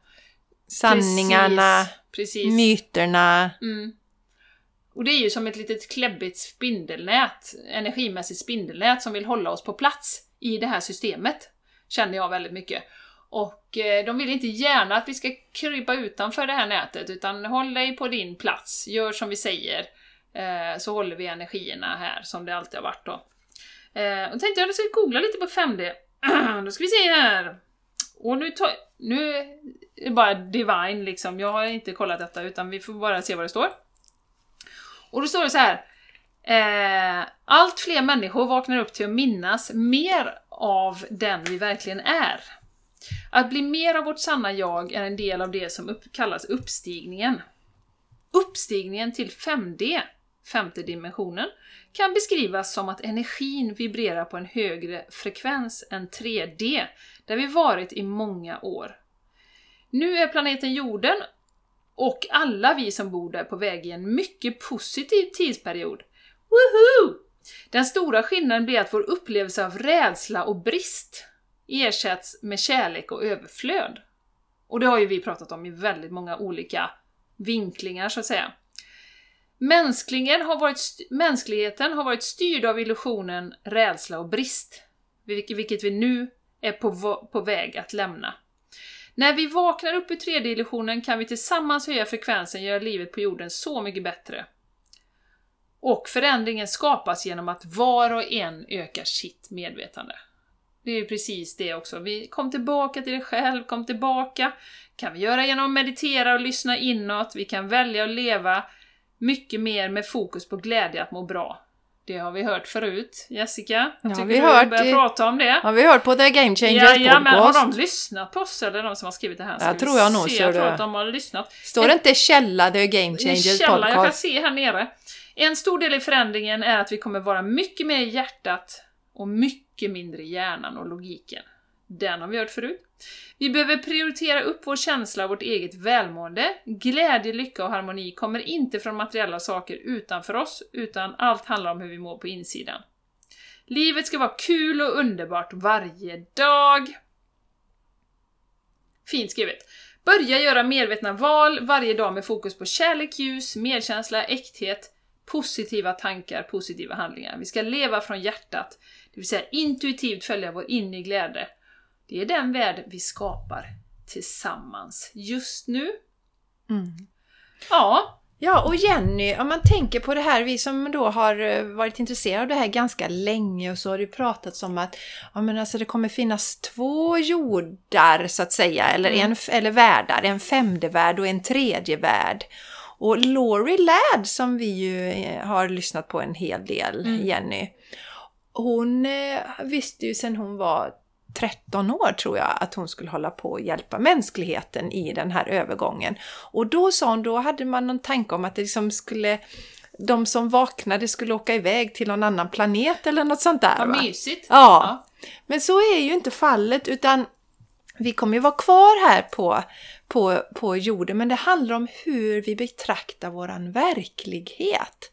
sanningarna, Precis, precis. myterna. Mm. Och det är ju som ett litet kläbbigt spindelnät, energimässigt spindelnät som vill hålla oss på plats i det här systemet. Känner jag väldigt mycket. Och eh, de vill inte gärna att vi ska krypa utanför det här nätet, utan håll dig på din plats, gör som vi säger, eh, så håller vi energierna här som det alltid har varit då. Eh, och tänkte jag att jag ska googla lite på 5D. <clears throat> då ska vi se här. Och nu tar... Nu är det bara divine liksom, jag har inte kollat detta utan vi får bara se vad det står. Och då står det så här. Eh, allt fler människor vaknar upp till att minnas mer av den vi verkligen är. Att bli mer av vårt sanna jag är en del av det som upp, kallas uppstigningen. Uppstigningen till 5D, femte dimensionen, kan beskrivas som att energin vibrerar på en högre frekvens än 3D, där vi varit i många år. Nu är planeten jorden och alla vi som bor där på väg i en mycket positiv tidsperiod. Woohoo! Den stora skillnaden blir att vår upplevelse av rädsla och brist ersätts med kärlek och överflöd. Och det har ju vi pratat om i väldigt många olika vinklingar så att säga. Mänskligen har varit mänskligheten har varit styrd av illusionen rädsla och brist, vilket, vi nu är på, på väg att lämna. När vi vaknar upp ur 3D-illusionen kan vi tillsammans höja frekvensen och göra livet på jorden så mycket bättre. Och förändringen skapas genom att var och en ökar sitt medvetande. Det är ju precis det också. Vi kom tillbaka till dig själv, kom tillbaka. kan vi göra genom att meditera och lyssna inåt. Vi kan välja att leva mycket mer med fokus på glädje att må bra. Det har vi hört förut. Jessica, Ja, tycker vi du hört börjar det. prata om det? Har vi hört på The Game Changers Jajamän, har podcast? de lyssnat på oss eller de som har skrivit det här? Ska Ja, vi tror jag nog, se. så Jag tror att de har lyssnat. Står det inte Källa The Game Changers källa, jag kan podcast? se här nere. En stor del i förändringen är att vi kommer vara mycket mer i hjärtat och mycket mycket mindre hjärnan och logiken. Den har vi hört förut. Vi behöver prioritera upp vår känsla av vårt eget välmående. Glädje, lycka och harmoni kommer inte från materiella saker utanför oss, utan allt handlar om hur vi mår på insidan. Livet ska vara kul och underbart varje dag. Fint skrivet. Börja göra medvetna val varje dag med fokus på kärlek, ljus, medkänsla, äkthet, positiva tankar, positiva handlingar. Vi ska leva från hjärtat, det vill säga intuitivt följa vår inre glädje. Det är den värld vi skapar tillsammans just nu. Mm. Ja, Ja, och Jenny, om man tänker på det här, vi som då har eh, varit intresserade av det här ganska länge och så har det pratats om att ja, men alltså det kommer finnas två jordar så att säga, eller, Mm. en, eller världar, en femte värld och en tredje värld. Och Laurie Ladd som vi ju eh, har lyssnat på en hel del, Mm. Jenny, hon eh, visste ju sedan hon var 13 år tror jag att hon skulle hålla på och hjälpa mänskligheten i den här övergången. Och då sa hon, då hade man någon tanke om att det liksom skulle de som vaknade skulle åka iväg till någon annan planet eller något sånt där. vad va? mysigt. Ja. Men så är ju inte fallet utan vi kommer ju vara kvar här på, på, på jorden men det handlar om hur vi betraktar våran verklighet.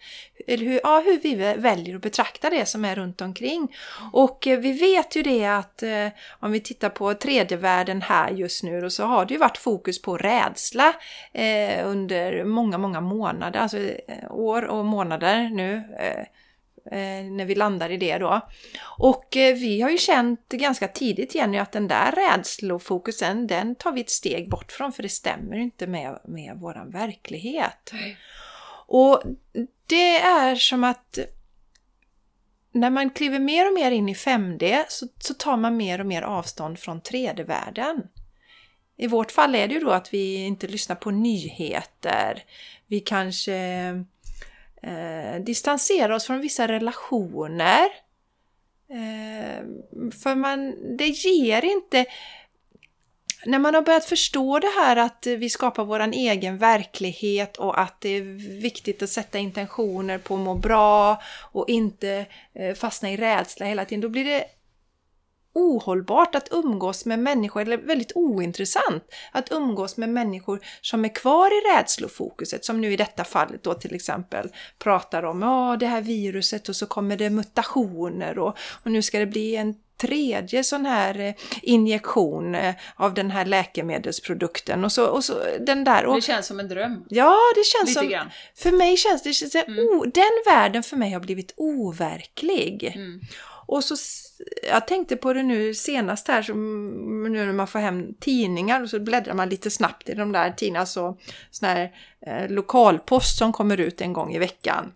Eller hur, ja, hur vi väljer att betrakta det som är runt omkring. Och eh, vi vet ju det att eh, om vi tittar på tredje världen här just nu och så har det ju varit fokus på rädsla eh, under många, många månader, alltså eh, år och månader nu. Eh, Eh, när vi landar i det då. Och eh, vi har ju känt ganska tidigt Jenny att den där rädslofokusen, den tar vi ett steg bort från för det stämmer inte med, med våran verklighet. Och det är som att när man kliver mer och mer in i 5D så, så tar man mer och mer avstånd från 3D-världen. I vårt fall är det ju då att vi inte lyssnar på nyheter. Vi kanske eh, oss från vissa relationer. Eh, för man, det ger inte... När man har börjat förstå det här att vi skapar vår egen verklighet och att det är viktigt att sätta intentioner på att må bra och inte eh, fastna i rädsla hela tiden, då blir det ohållbart att umgås med människor, eller väldigt ointressant att umgås med människor som är kvar i rädslofokuset, som nu i detta fallet då till exempel pratar om ja, det här viruset och så kommer det mutationer och, och nu ska det bli en tredje sån här eh, injektion eh, av den här läkemedelsprodukten och så, och så den där. Och, det känns som en dröm. Ja, det känns Lite som... grann. För mig känns det... Känns, Mm. oh, den världen för mig har blivit overklig. Mm. Och så, jag tänkte på det nu senast här, som nu när man får hem tidningar och så bläddrar man lite snabbt i de där tidningarna, så sån här eh, lokalpost som kommer ut en gång i veckan.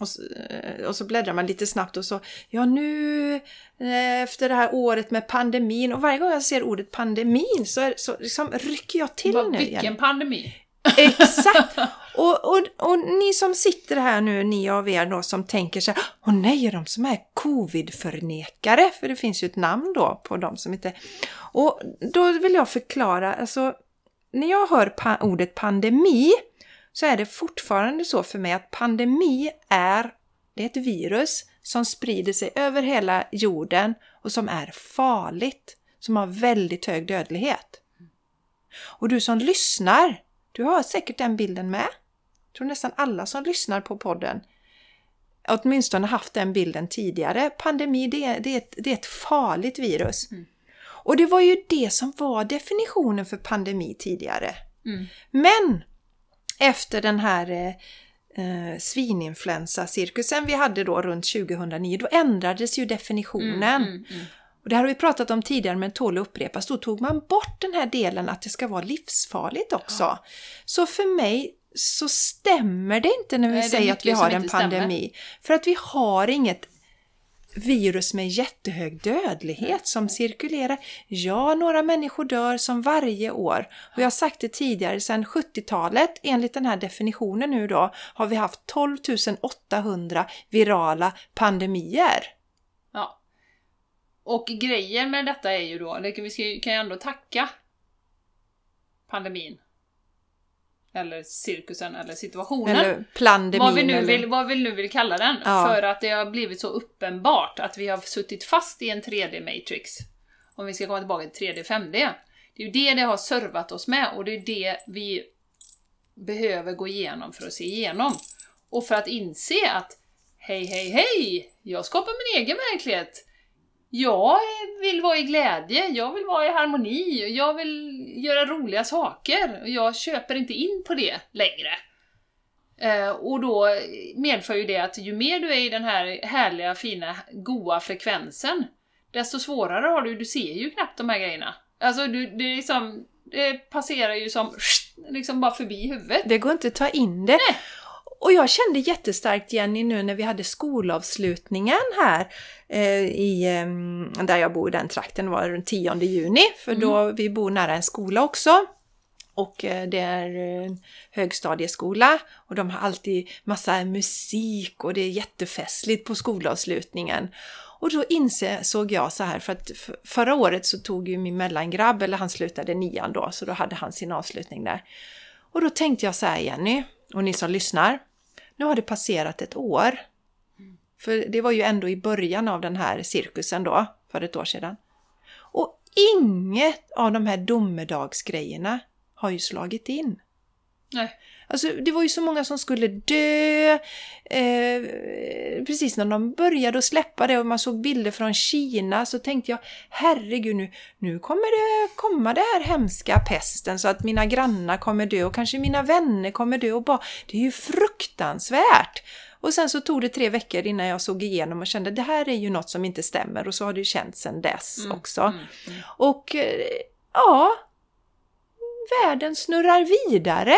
Och så, eh, och så bläddrar man lite snabbt och så, ja nu eh, efter det här året med pandemin och varje gång jag ser ordet pandemin så, är, så liksom rycker jag till Vad- nu Vilken igen. pandemi! Exakt! <laughs> Och, och, och ni som sitter här nu, ni av er då som tänker så här, åh nej, är de som är covid-förnekare? För det finns ju ett namn då på de som inte... Och då vill jag förklara, alltså när jag hör pa- ordet pandemi så är det fortfarande så för mig att pandemi är, det är ett virus som sprider sig över hela jorden och som är farligt, som har väldigt hög dödlighet. Och du som lyssnar, du har säkert den bilden med. Jag tror nästan alla som lyssnar på podden åtminstone haft den bilden tidigare. Pandemi, det är, det är, ett, det är ett farligt virus. Mm. Och det var ju det som var definitionen för pandemi tidigare. Mm. Men efter den här eh, eh, svininfluensa-cirkusen vi hade då runt 2009, då ändrades ju definitionen. Mm, mm, mm. Och det här har vi pratat om tidigare men tål att upprepas. Då tog man bort den här delen att det ska vara livsfarligt också. Så för mig så stämmer det inte när vi Nej, säger att vi har en inte stämmer. pandemi. För att vi har inget virus med jättehög dödlighet som cirkulerar. Ja, några människor dör som varje år. Och jag har sagt det tidigare, sedan 70-talet, enligt den här definitionen nu då, har vi haft 12 800 virala pandemier. Ja. Och grejen med detta är ju då, det kan- vi kan ju ändå tacka pandemin. Eller cirkusen, eller situationen. Eller pandemin. vad, vi nu eller... vill, vad vi nu vill kalla den. Ja. För att det har blivit så uppenbart att vi har suttit fast i en 3D-matrix. Om vi ska komma tillbaka till 3D, 5D. Det är ju det det har servat oss med och det är det vi behöver gå igenom för att se igenom. Och för att inse att hej, hej, hej! Jag skapar min egen verklighet. Jag vill vara i glädje, jag vill vara i harmoni, jag vill göra roliga saker och jag köper inte in på det längre. Eh, och då medför ju det att ju mer du är i den här härliga, fina, goa frekvensen, desto svårare har du, du ser ju knappt de här grejerna. Alltså du, det liksom, det passerar ju som liksom bara förbi huvudet. Det går inte att ta in det. Och jag kände jättestarkt Jenny nu när vi hade skolavslutningen här eh, i, eh, där jag bor i den trakten, var den 10 juni, för då vi bor nära en skola också. Och eh, det är en högstadieskola och de har alltid massa musik och det är jättefestligt på skolavslutningen. Och då insåg jag så här, för att förra året så tog ju min mellangrabb, eller han slutade nian då, så då hade han sin avslutning där. Och då tänkte jag så här Jenny, och ni som lyssnar, nu har det passerat ett år. För det var ju ändå i början av den här cirkusen då, för ett år sedan. Och inget av de här domedagsgrejerna har ju slagit in. Nej. Alltså, det var ju så många som skulle dö. Eh, precis när de började att släppa det och man såg bilder från Kina så tänkte jag herregud nu, nu kommer det komma det här hemska pesten så att mina grannar kommer dö och kanske mina vänner kommer dö och bara, det är ju fruktansvärt. Och sen så tog det tre veckor innan jag såg igenom och kände det här är ju något som inte stämmer och så har det ju känts sedan dess Mm, också. mm, mm. Och eh, ja, världen snurrar vidare.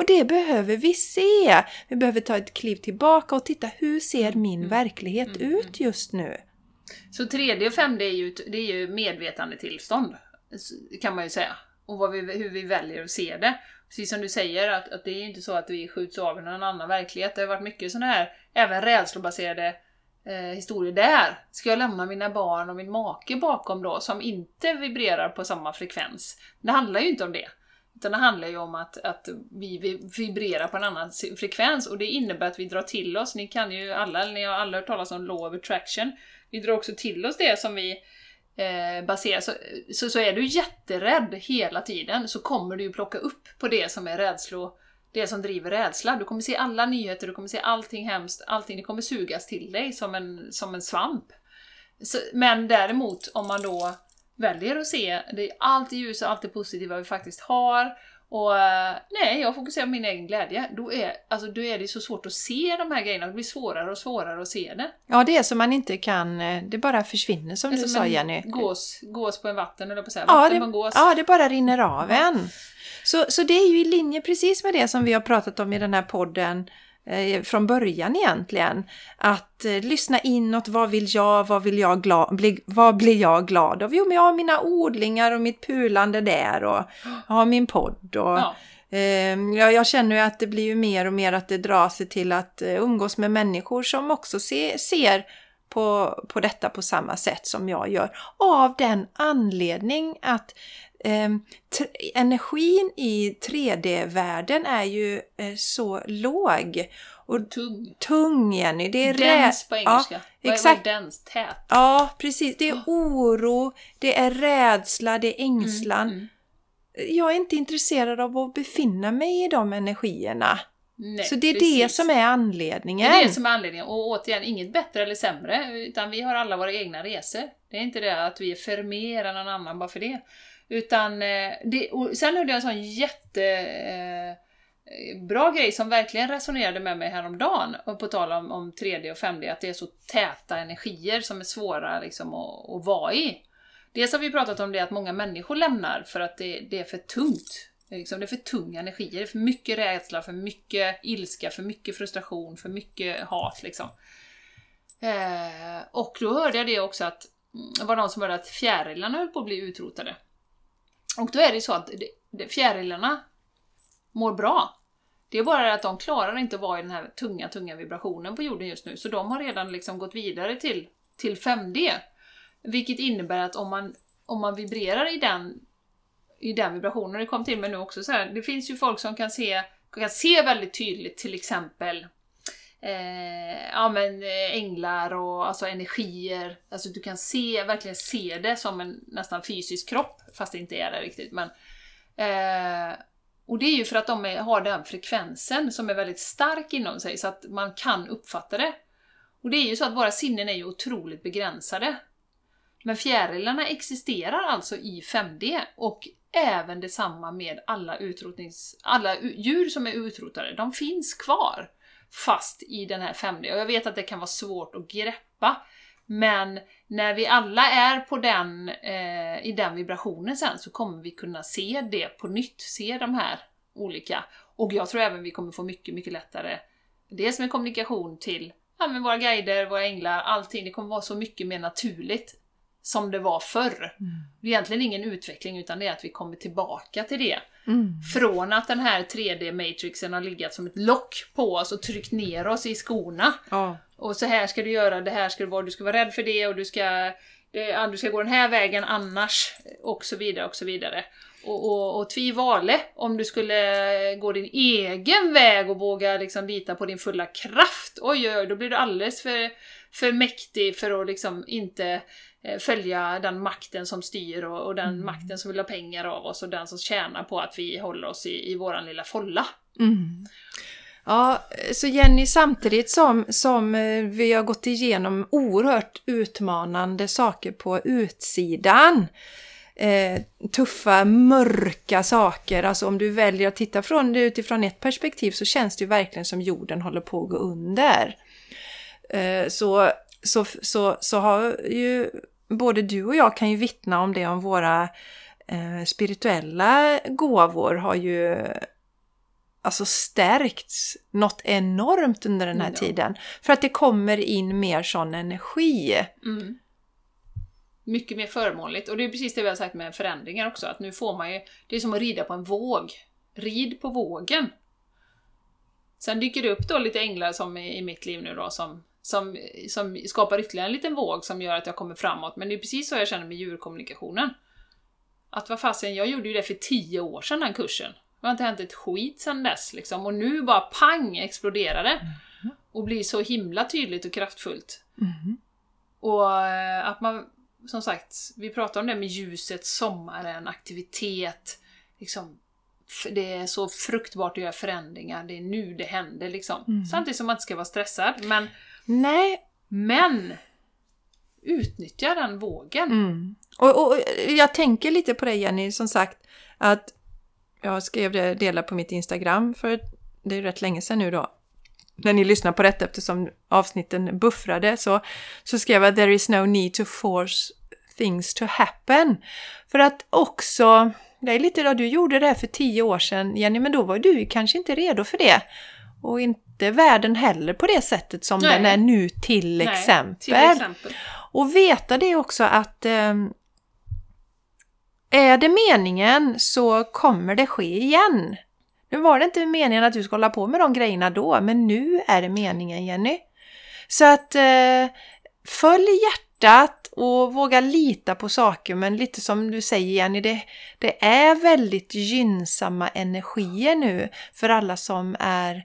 Mm. Och det behöver vi se. Vi behöver ta ett kliv tillbaka och titta hur ser min Mm. verklighet Mm. ut just nu? Så 3D och 5D är ju, det är ju medvetandetillstånd, kan man ju säga. Och vi, hur vi väljer att se det. Precis som du säger, att, att det är ju inte så att vi skjuts av i någon annan verklighet. Det har varit mycket sådana här, även rädslobaserade eh, historier där. Ska jag lämna mina barn och min make bakom då, som inte vibrerar på samma frekvens? Det handlar ju inte om det. Utan det handlar ju om att, att vi vibrerar på en annan frekvens och det innebär att vi drar till oss, ni kan ju alla, ni har alla hört talas om law of attraction, vi drar också till oss det som vi eh, baserar, så, så, så är du jätterädd hela tiden så kommer du ju plocka upp på det som är rädslo, det som driver rädsla. Du kommer se alla nyheter, du kommer se allting hemskt, allting, det kommer sugas till dig som en, som en svamp. Så, men däremot om man då väljer att se det, allt det ljusa, allt det positiva vi faktiskt har och eh, nej, jag fokuserar på min egen glädje. Då är, alltså, då är det så svårt att se de här grejerna, det blir svårare och svårare att se det. Ja, det är som man inte kan, eh, det bara försvinner som Det är du sa en Jenny. Gås, gås på en vatten, eller på att säga. Ja Vatten det, gås. ja, det bara rinner av en. Så, så det är ju i linje precis med det som vi har pratat om i den här podden från början egentligen. Att eh, lyssna inåt, vad vill jag, vad, vill jag gla, bli, vad blir jag glad av? Jo, men jag har mina odlingar och mitt pulande där och jag har min podd. Och, Ja. eh, jag, jag känner ju att det blir ju mer och mer att det drar sig till att eh, umgås med människor som också se, ser på, på detta på samma sätt som jag gör. Av den anledning att ehm, energin i 3D-världen är ju eh, så låg och Tung. tung Jenny. Det är Dens på engelska. Ja, exakt. Vad är dens? Tät? Ja, precis. Det är oro, det är rädsla, det är ängslan. Mm, mm. Jag är inte intresserad av att befinna mig i de energierna. Nej, så det är det precis. som är Det anledningen. är det som är anledningen. Och återigen, inget bättre eller sämre, utan vi har alla våra egna resor. Det är inte det att vi är för mer än någon annan bara för det. Utan, eh, det, och sen hörde jag en sån jätte... Eh, bra grej som verkligen resonerade med mig häromdagen, och på tal om, om 3D och 5D, att det är så täta energier som är svåra liksom, att, att vara i. Dels har vi pratat om det att många människor lämnar för att det, det är för tungt. Det är Liksom, det är för tunga energier, det är för mycket rädsla, för mycket ilska, för mycket frustration, för mycket hat liksom. Eh, och då hörde jag det också att mm, det var någon som hörde att fjärilarna höll på att bli utrotade. Och då är det så att fjärilarna mår bra. Det är bara det att de klarar inte att vara i den här tunga, tunga vibrationen på jorden just nu, så de har redan liksom gått vidare till, till 5D. Vilket innebär att om man, om man vibrerar i den, i den vibrationen, det kom till mig nu också så här, det finns ju folk som kan se, kan se väldigt tydligt till exempel eh, ja, men, eh, änglar och alltså energier. Alltså du kan se, verkligen se det som en nästan fysisk kropp, fast det inte är det riktigt. Men, eh, och det är ju för att de är, har den frekvensen som är väldigt stark inom sig, så att man kan uppfatta det. Och det är ju så att våra sinnen är ju otroligt begränsade. Men fjärilarna existerar alltså i 5D och även detsamma med alla, utrotnings, alla djur som är utrotade. De finns kvar fast i den här 5D. Och jag vet att det kan vara svårt att greppa. Men när vi alla är på den, eh, i den vibrationen sen så kommer vi kunna se det på nytt, se de här olika. Och jag tror även vi kommer få mycket, mycket lättare, dels med kommunikation till ja, med våra guider, våra änglar, allting. Det kommer vara så mycket mer naturligt som det var förr. Det är egentligen ingen utveckling utan det är att vi kommer tillbaka till det. Mm. Från att den här 3D-matrixen har legat som ett lock på oss och tryckt ner oss i skorna. Ja. Och så här ska du göra, det här ska du vara, du ska vara rädd för det och du ska, det, du ska gå den här vägen annars. Och så vidare och så vidare. Och, och, och tvivale om du skulle gå din egen väg och våga liksom lita på din fulla kraft. Oj, oj, oj, då blir du alldeles för, för mäktig för att liksom inte följa den makten som styr och, och den Mm. makten som vill ha pengar av oss och den som tjänar på att vi håller oss i, i våran lilla folla. Mm. Ja, så Jenny, samtidigt som, som eh, vi har gått igenom oerhört utmanande saker på utsidan, eh, tuffa, mörka saker, alltså om du väljer att titta från det utifrån ett perspektiv så känns det ju verkligen som jorden håller på att gå under. Eh, så, så, så, så har ju både du och jag kan ju vittna om det om våra eh, spirituella gåvor har ju alltså stärkts något enormt under den här Ja. tiden. För att det kommer in mer sån energi. Mm. Mycket mer förmånligt. Och det är precis det vi har sagt med förändringar också, att nu får man ju... Det är som att rida på en våg. Rid på vågen. Sen dyker det upp då lite änglar som i, i mitt liv nu då, som, som, som skapar ytterligare en liten våg som gör att jag kommer framåt. Men det är precis så jag känner med djurkommunikationen. Att vad fasen, jag gjorde ju det för tio år sedan, den kursen. Det har inte hänt ett skit sedan dess liksom. Och nu bara pang exploderar det. Och blir så himla tydligt och kraftfullt. Och eh, att man, som sagt, vi pratar om det med ljuset, sommaren, aktivitet. Liksom, det är så fruktbart att göra förändringar, det är nu det händer liksom. Samtidigt som man inte ska vara stressad, men, Nej, men utnyttja den vågen. Mm. Och, och jag tänker lite på det Jenny, som sagt, att jag skrev det, dela på mitt Instagram för det är rätt länge sedan nu då. När ni lyssnar på detta eftersom avsnitten buffrade så, så skrev jag “There is no need to force things to happen”. För att också, det är lite då du gjorde det här för tio år sedan Jenny, men då var du kanske inte redo för det. Och inte världen heller på det sättet som Nej. den är nu till Nej, exempel. Till exempel. Och veta det också att eh, är det meningen så kommer det ske igen. Nu var det inte meningen att du ska hålla på med de grejerna då, men nu är det meningen Jenny. Så att eh, följ hjärtat och våga lita på saker, men lite som du säger Jenny, det, det är väldigt gynnsamma energier nu för alla som är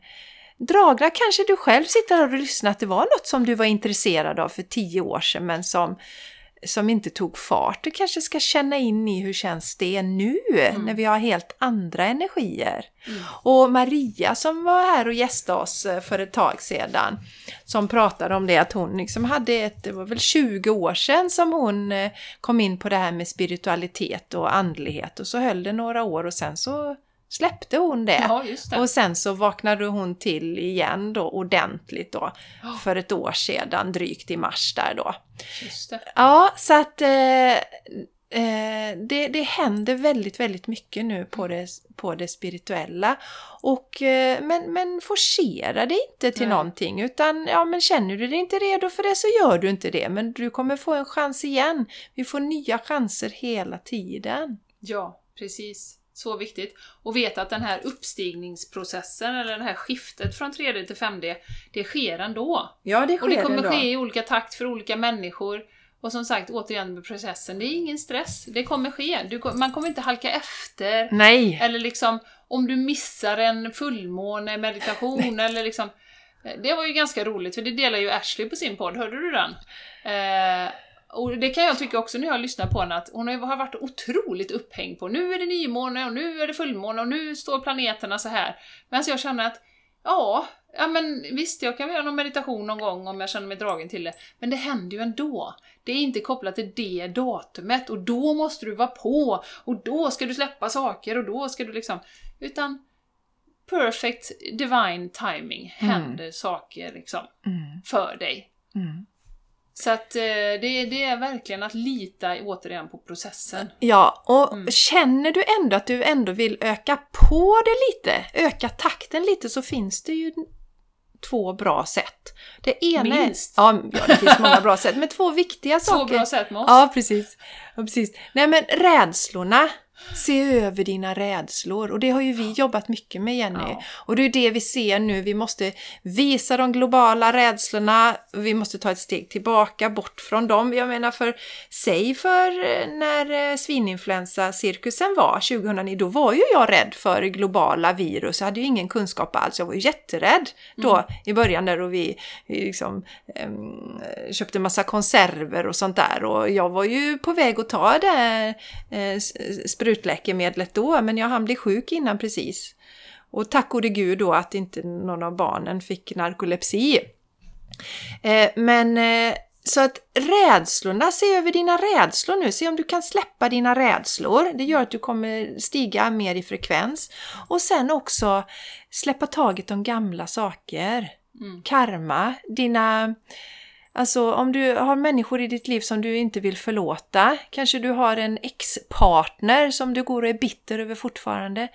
Dragra kanske du själv sitter och lyssnar att det var något som du var intresserad av för tio år sedan men som, som inte tog fart. Du kanske ska känna in i hur känns det nu när vi har helt andra energier. Och Maria som var här och gästade oss eh, för ett tag sedan som pratade om det att hon liksom hade ett, det var väl 20 år sedan som hon eh, kom in på det här med spiritualitet och andlighet och så höll det några år och sen så släppte hon det. Ja, det. Och sen så vaknade hon till igen då ordentligt då för ett år sedan, drygt i mars där då. Ja, så att eh, eh, det, det händer väldigt, väldigt mycket nu på det, på det spirituella. Och, eh, men, men forcera det inte till Nej. någonting utan ja, men känner du dig inte redo för det så gör du inte det. Men du kommer få en chans igen. Vi får nya chanser hela tiden. Ja, precis. Så viktigt. Och veta att den här uppstigningsprocessen, eller det här skiftet från 3D till 5D, det sker ändå. Ja, det Och det kommer ske i olika takt för olika människor. Och som sagt, återigen med processen, det är ingen stress. Det kommer ske. Du, man kommer inte halka efter. Nej! Eller liksom, om du missar en fullmåne meditation eller liksom... Det var ju ganska roligt, för det delar ju Ashley på sin podd, hörde du den? Eh, och det kan jag tycka också när jag lyssnar på henne, att hon har varit otroligt upphängd på nu är det nymåne och nu är det fullmåne och nu står planeterna så här. Medan jag känner att, ja, ja men visst, jag kan göra någon meditation någon gång om jag känner mig dragen till det, men det händer ju ändå. Det är inte kopplat till det datumet och då måste du vara på och då ska du släppa saker och då ska du liksom... Utan perfect divine timing händer saker liksom Mm, för dig. mm. Så att eh, det, det är verkligen att lita återigen på processen. Ja, och Mm. känner du ändå att du ändå vill öka på det lite, öka takten lite, så finns det ju två bra sätt. Det ena Minst. är... Ja, ja, det finns många bra sätt, men två viktiga <laughs> Två saker. bra sätt med oss. Ja, precis. ja, precis. Nej, men rädslorna. Se över dina rädslor. Och det har ju vi jobbat mycket med Jenny. Ja. Och det är det vi ser nu, vi måste visa de globala rädslorna, vi måste ta ett steg tillbaka bort från dem. Jag menar för, säg för eh, när eh, svininfluensa-cirkusen var 2009, då var ju jag rädd för globala virus, jag hade ju ingen kunskap alls, jag var ju jätterädd då i början där och vi, vi liksom, em, köpte massa konserver och sånt där. Och jag var ju på väg att ta det eh, s- sprutläkemedlet då, men jag hann bli sjuk innan precis. Och tack gode gud då att inte någon av barnen fick narkolepsi. Eh, men eh, så att rädslorna, se över dina rädslor nu, se om du kan släppa dina rädslor. Det gör att du kommer stiga mer i frekvens. Och sen också släppa taget om gamla saker. Mm. Karma, dina... Alltså om du har människor i ditt liv som du inte vill förlåta, kanske du har en ex-partner som du går och är bitter över fortfarande.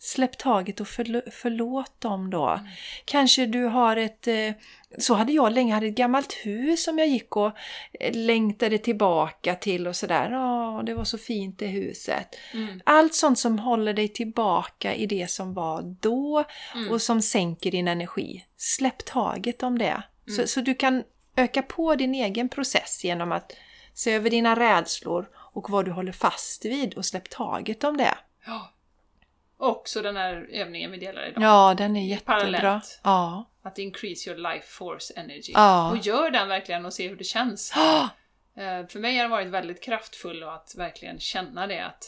Släpp taget och förl- förlåt dem då. Kanske du har ett, eh, så hade jag länge, hade ett gammalt hus som jag gick och eh, längtade tillbaka till och sådär. Ja, det var så fint det huset. Mm. Allt sånt som håller dig tillbaka i det som var då Mm. och som sänker din energi. Släpp taget om det. Så, Mm. så du kan öka på din egen process genom att se över dina rädslor och vad du håller fast vid och släpp taget om det. Ja. Också den här övningen vi delar idag. Ja, den är jättebra. Parallellt. Ja. Att increase your life force energy. Ja. Och gör den verkligen och se hur det känns. <gasps> Ah, Eh, För mig har den varit väldigt kraftfull och att verkligen känna det att...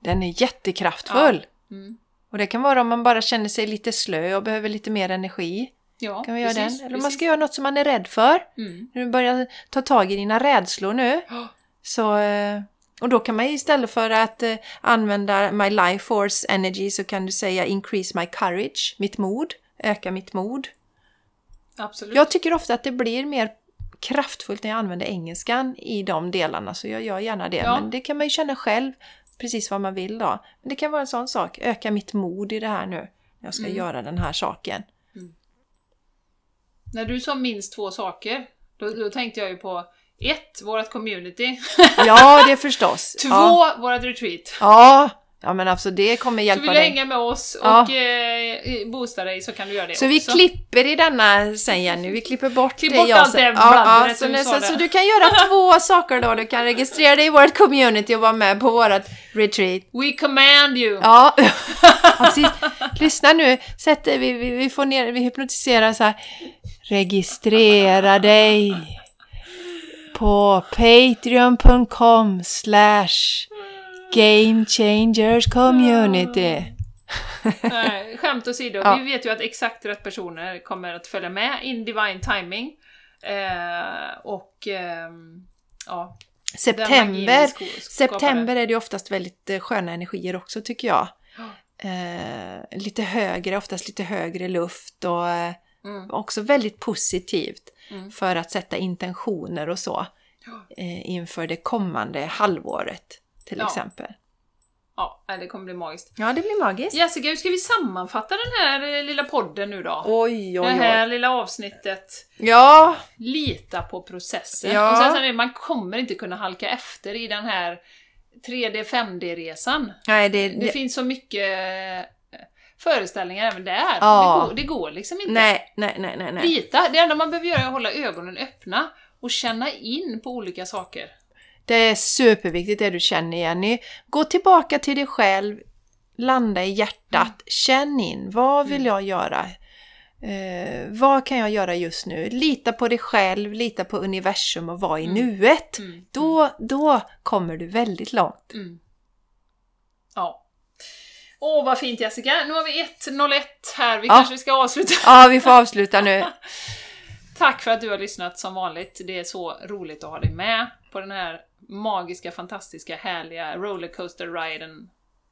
Den är jättekraftfull. Mm. Och det kan vara om man bara känner sig lite slö och behöver lite mer energi. Ja, Kan vi göra precis, den? Eller man ska göra något som man är rädd för. Mm. Du börjar ta tag i dina rädslor nu. <gasps> Så, eh, och då kan man istället för att eh, använda My Life Force Energy så kan du säga Increase My Courage, mitt mod, öka mitt mod. Absolut. Jag tycker ofta att det blir mer kraftfullt när jag använder engelskan i de delarna så jag gör gärna det. Ja. Men det kan man ju känna själv precis vad man vill då. Men det kan vara en sån sak, öka mitt mod i det här nu jag ska Mm. göra den här saken. När du sa minst två saker, då, då tänkte jag ju på ett, vårt community. Ja, det förstås. <laughs> Två, Ja, vårt retreat. ja. Ja men alltså det kommer Så hjälpa vill du dig. hänga med oss och Ja. eh, boosta dig så kan du göra det Så vi också. klipper i denna sen Jenny, vi klipper bort Klipp det bort jag allt det ja, ja, så, du nu- så, så du kan göra <laughs> två saker då. Du kan registrera dig i vårt community och vara med på vårt retreat. We command you! Ja, ja precis. Lyssna nu, Sätt dig, vi, vi, vi får ner, vi hypnotiserar så här. Registrera dig på patreon.com slash game changers community. <laughs> Nej, skämt åsido, Ja. vi vet ju att exakt rätt personer kommer att följa med in divine timing. Eh, och ehm, ja, September, september är det oftast väldigt eh, sköna energier också tycker jag. Ja. Eh, lite högre, oftast lite högre luft och eh, Mm. också väldigt positivt Mm. för att sätta intentioner och så eh, inför det kommande halvåret till Ja. exempel. Ja, det kommer bli magiskt. Ja, det blir magiskt. Jessica, hur ska vi sammanfatta den här eh, lilla podden nu då? Oj, det oj, här oj. lilla avsnittet. Ja, Lita på processen. Ja. Och sen det, man kommer inte kunna halka efter i den här 3D, 5D-resan. nej, det, Det det, finns så mycket eh, föreställningar även där. Ja. Det, går, det går liksom inte. nej, nej, nej, nej, nej. Lita, det enda man behöver göra är att hålla ögonen öppna och känna in på olika saker. Det är superviktigt det du känner Jenny. Gå tillbaka till dig själv, landa i hjärtat, känn in. Vad vill Mm. jag göra? Eh, vad kan jag göra just nu? Lita på dig själv, lita på universum och vara i Mm. nuet. Mm. Då, då kommer du väldigt långt. Mm. Ja. Åh, vad fint Jessica! Nu har vi 1.01 här, vi Ja. kanske ska avsluta. Ja, vi får avsluta nu. <laughs> Tack för att du har lyssnat som vanligt. Det är så roligt att ha dig med på den här magiska, fantastiska, härliga rollercoaster-riden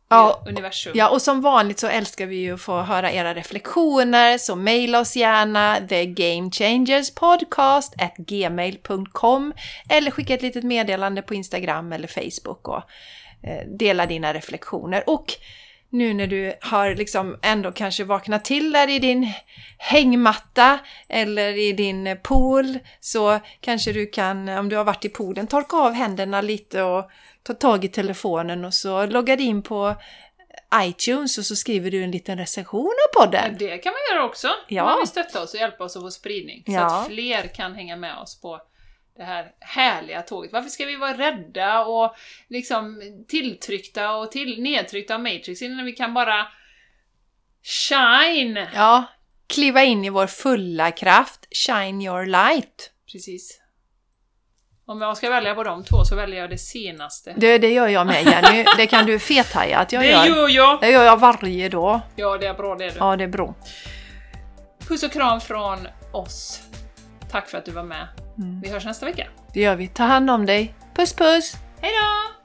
Ja, universum. Ja, och som vanligt så älskar vi ju att få höra era reflektioner, så mejla oss gärna thegamechangerspodcast@gmail.com eller skicka ett litet meddelande på Instagram eller Facebook och eh, dela dina reflektioner. Och nu när du har liksom ändå kanske vaknat till där i din hängmatta eller i din pool så kanske du kan, om du har varit i poolen, torka av händerna lite och ta tag i telefonen och så loggar in på iTunes och så skriver du en liten recension av podden. Det kan man göra också. Ja. Om man vill stötta oss och hjälpa oss att få spridning. Så Ja. att fler kan hänga med oss på det här härliga tåget. Varför ska vi vara rädda och liksom tilltryckta och till, nedtryckta av Matrix innan vi kan bara shine? Ja, kliva in i vår fulla kraft, shine your light. Precis. Om jag ska välja på de två så väljer jag det senaste. Det, det gör jag med Jenny, det kan du fethaja att jag det gör. gör jag! Det gör jag varje dag. Ja, det är bra det är du. Ja, det är bra. Puss och kram från oss. Tack för att du var med. Mm. Vi hörs nästa vecka. Det gör vi. Ta hand om dig. Puss puss! Hejdå.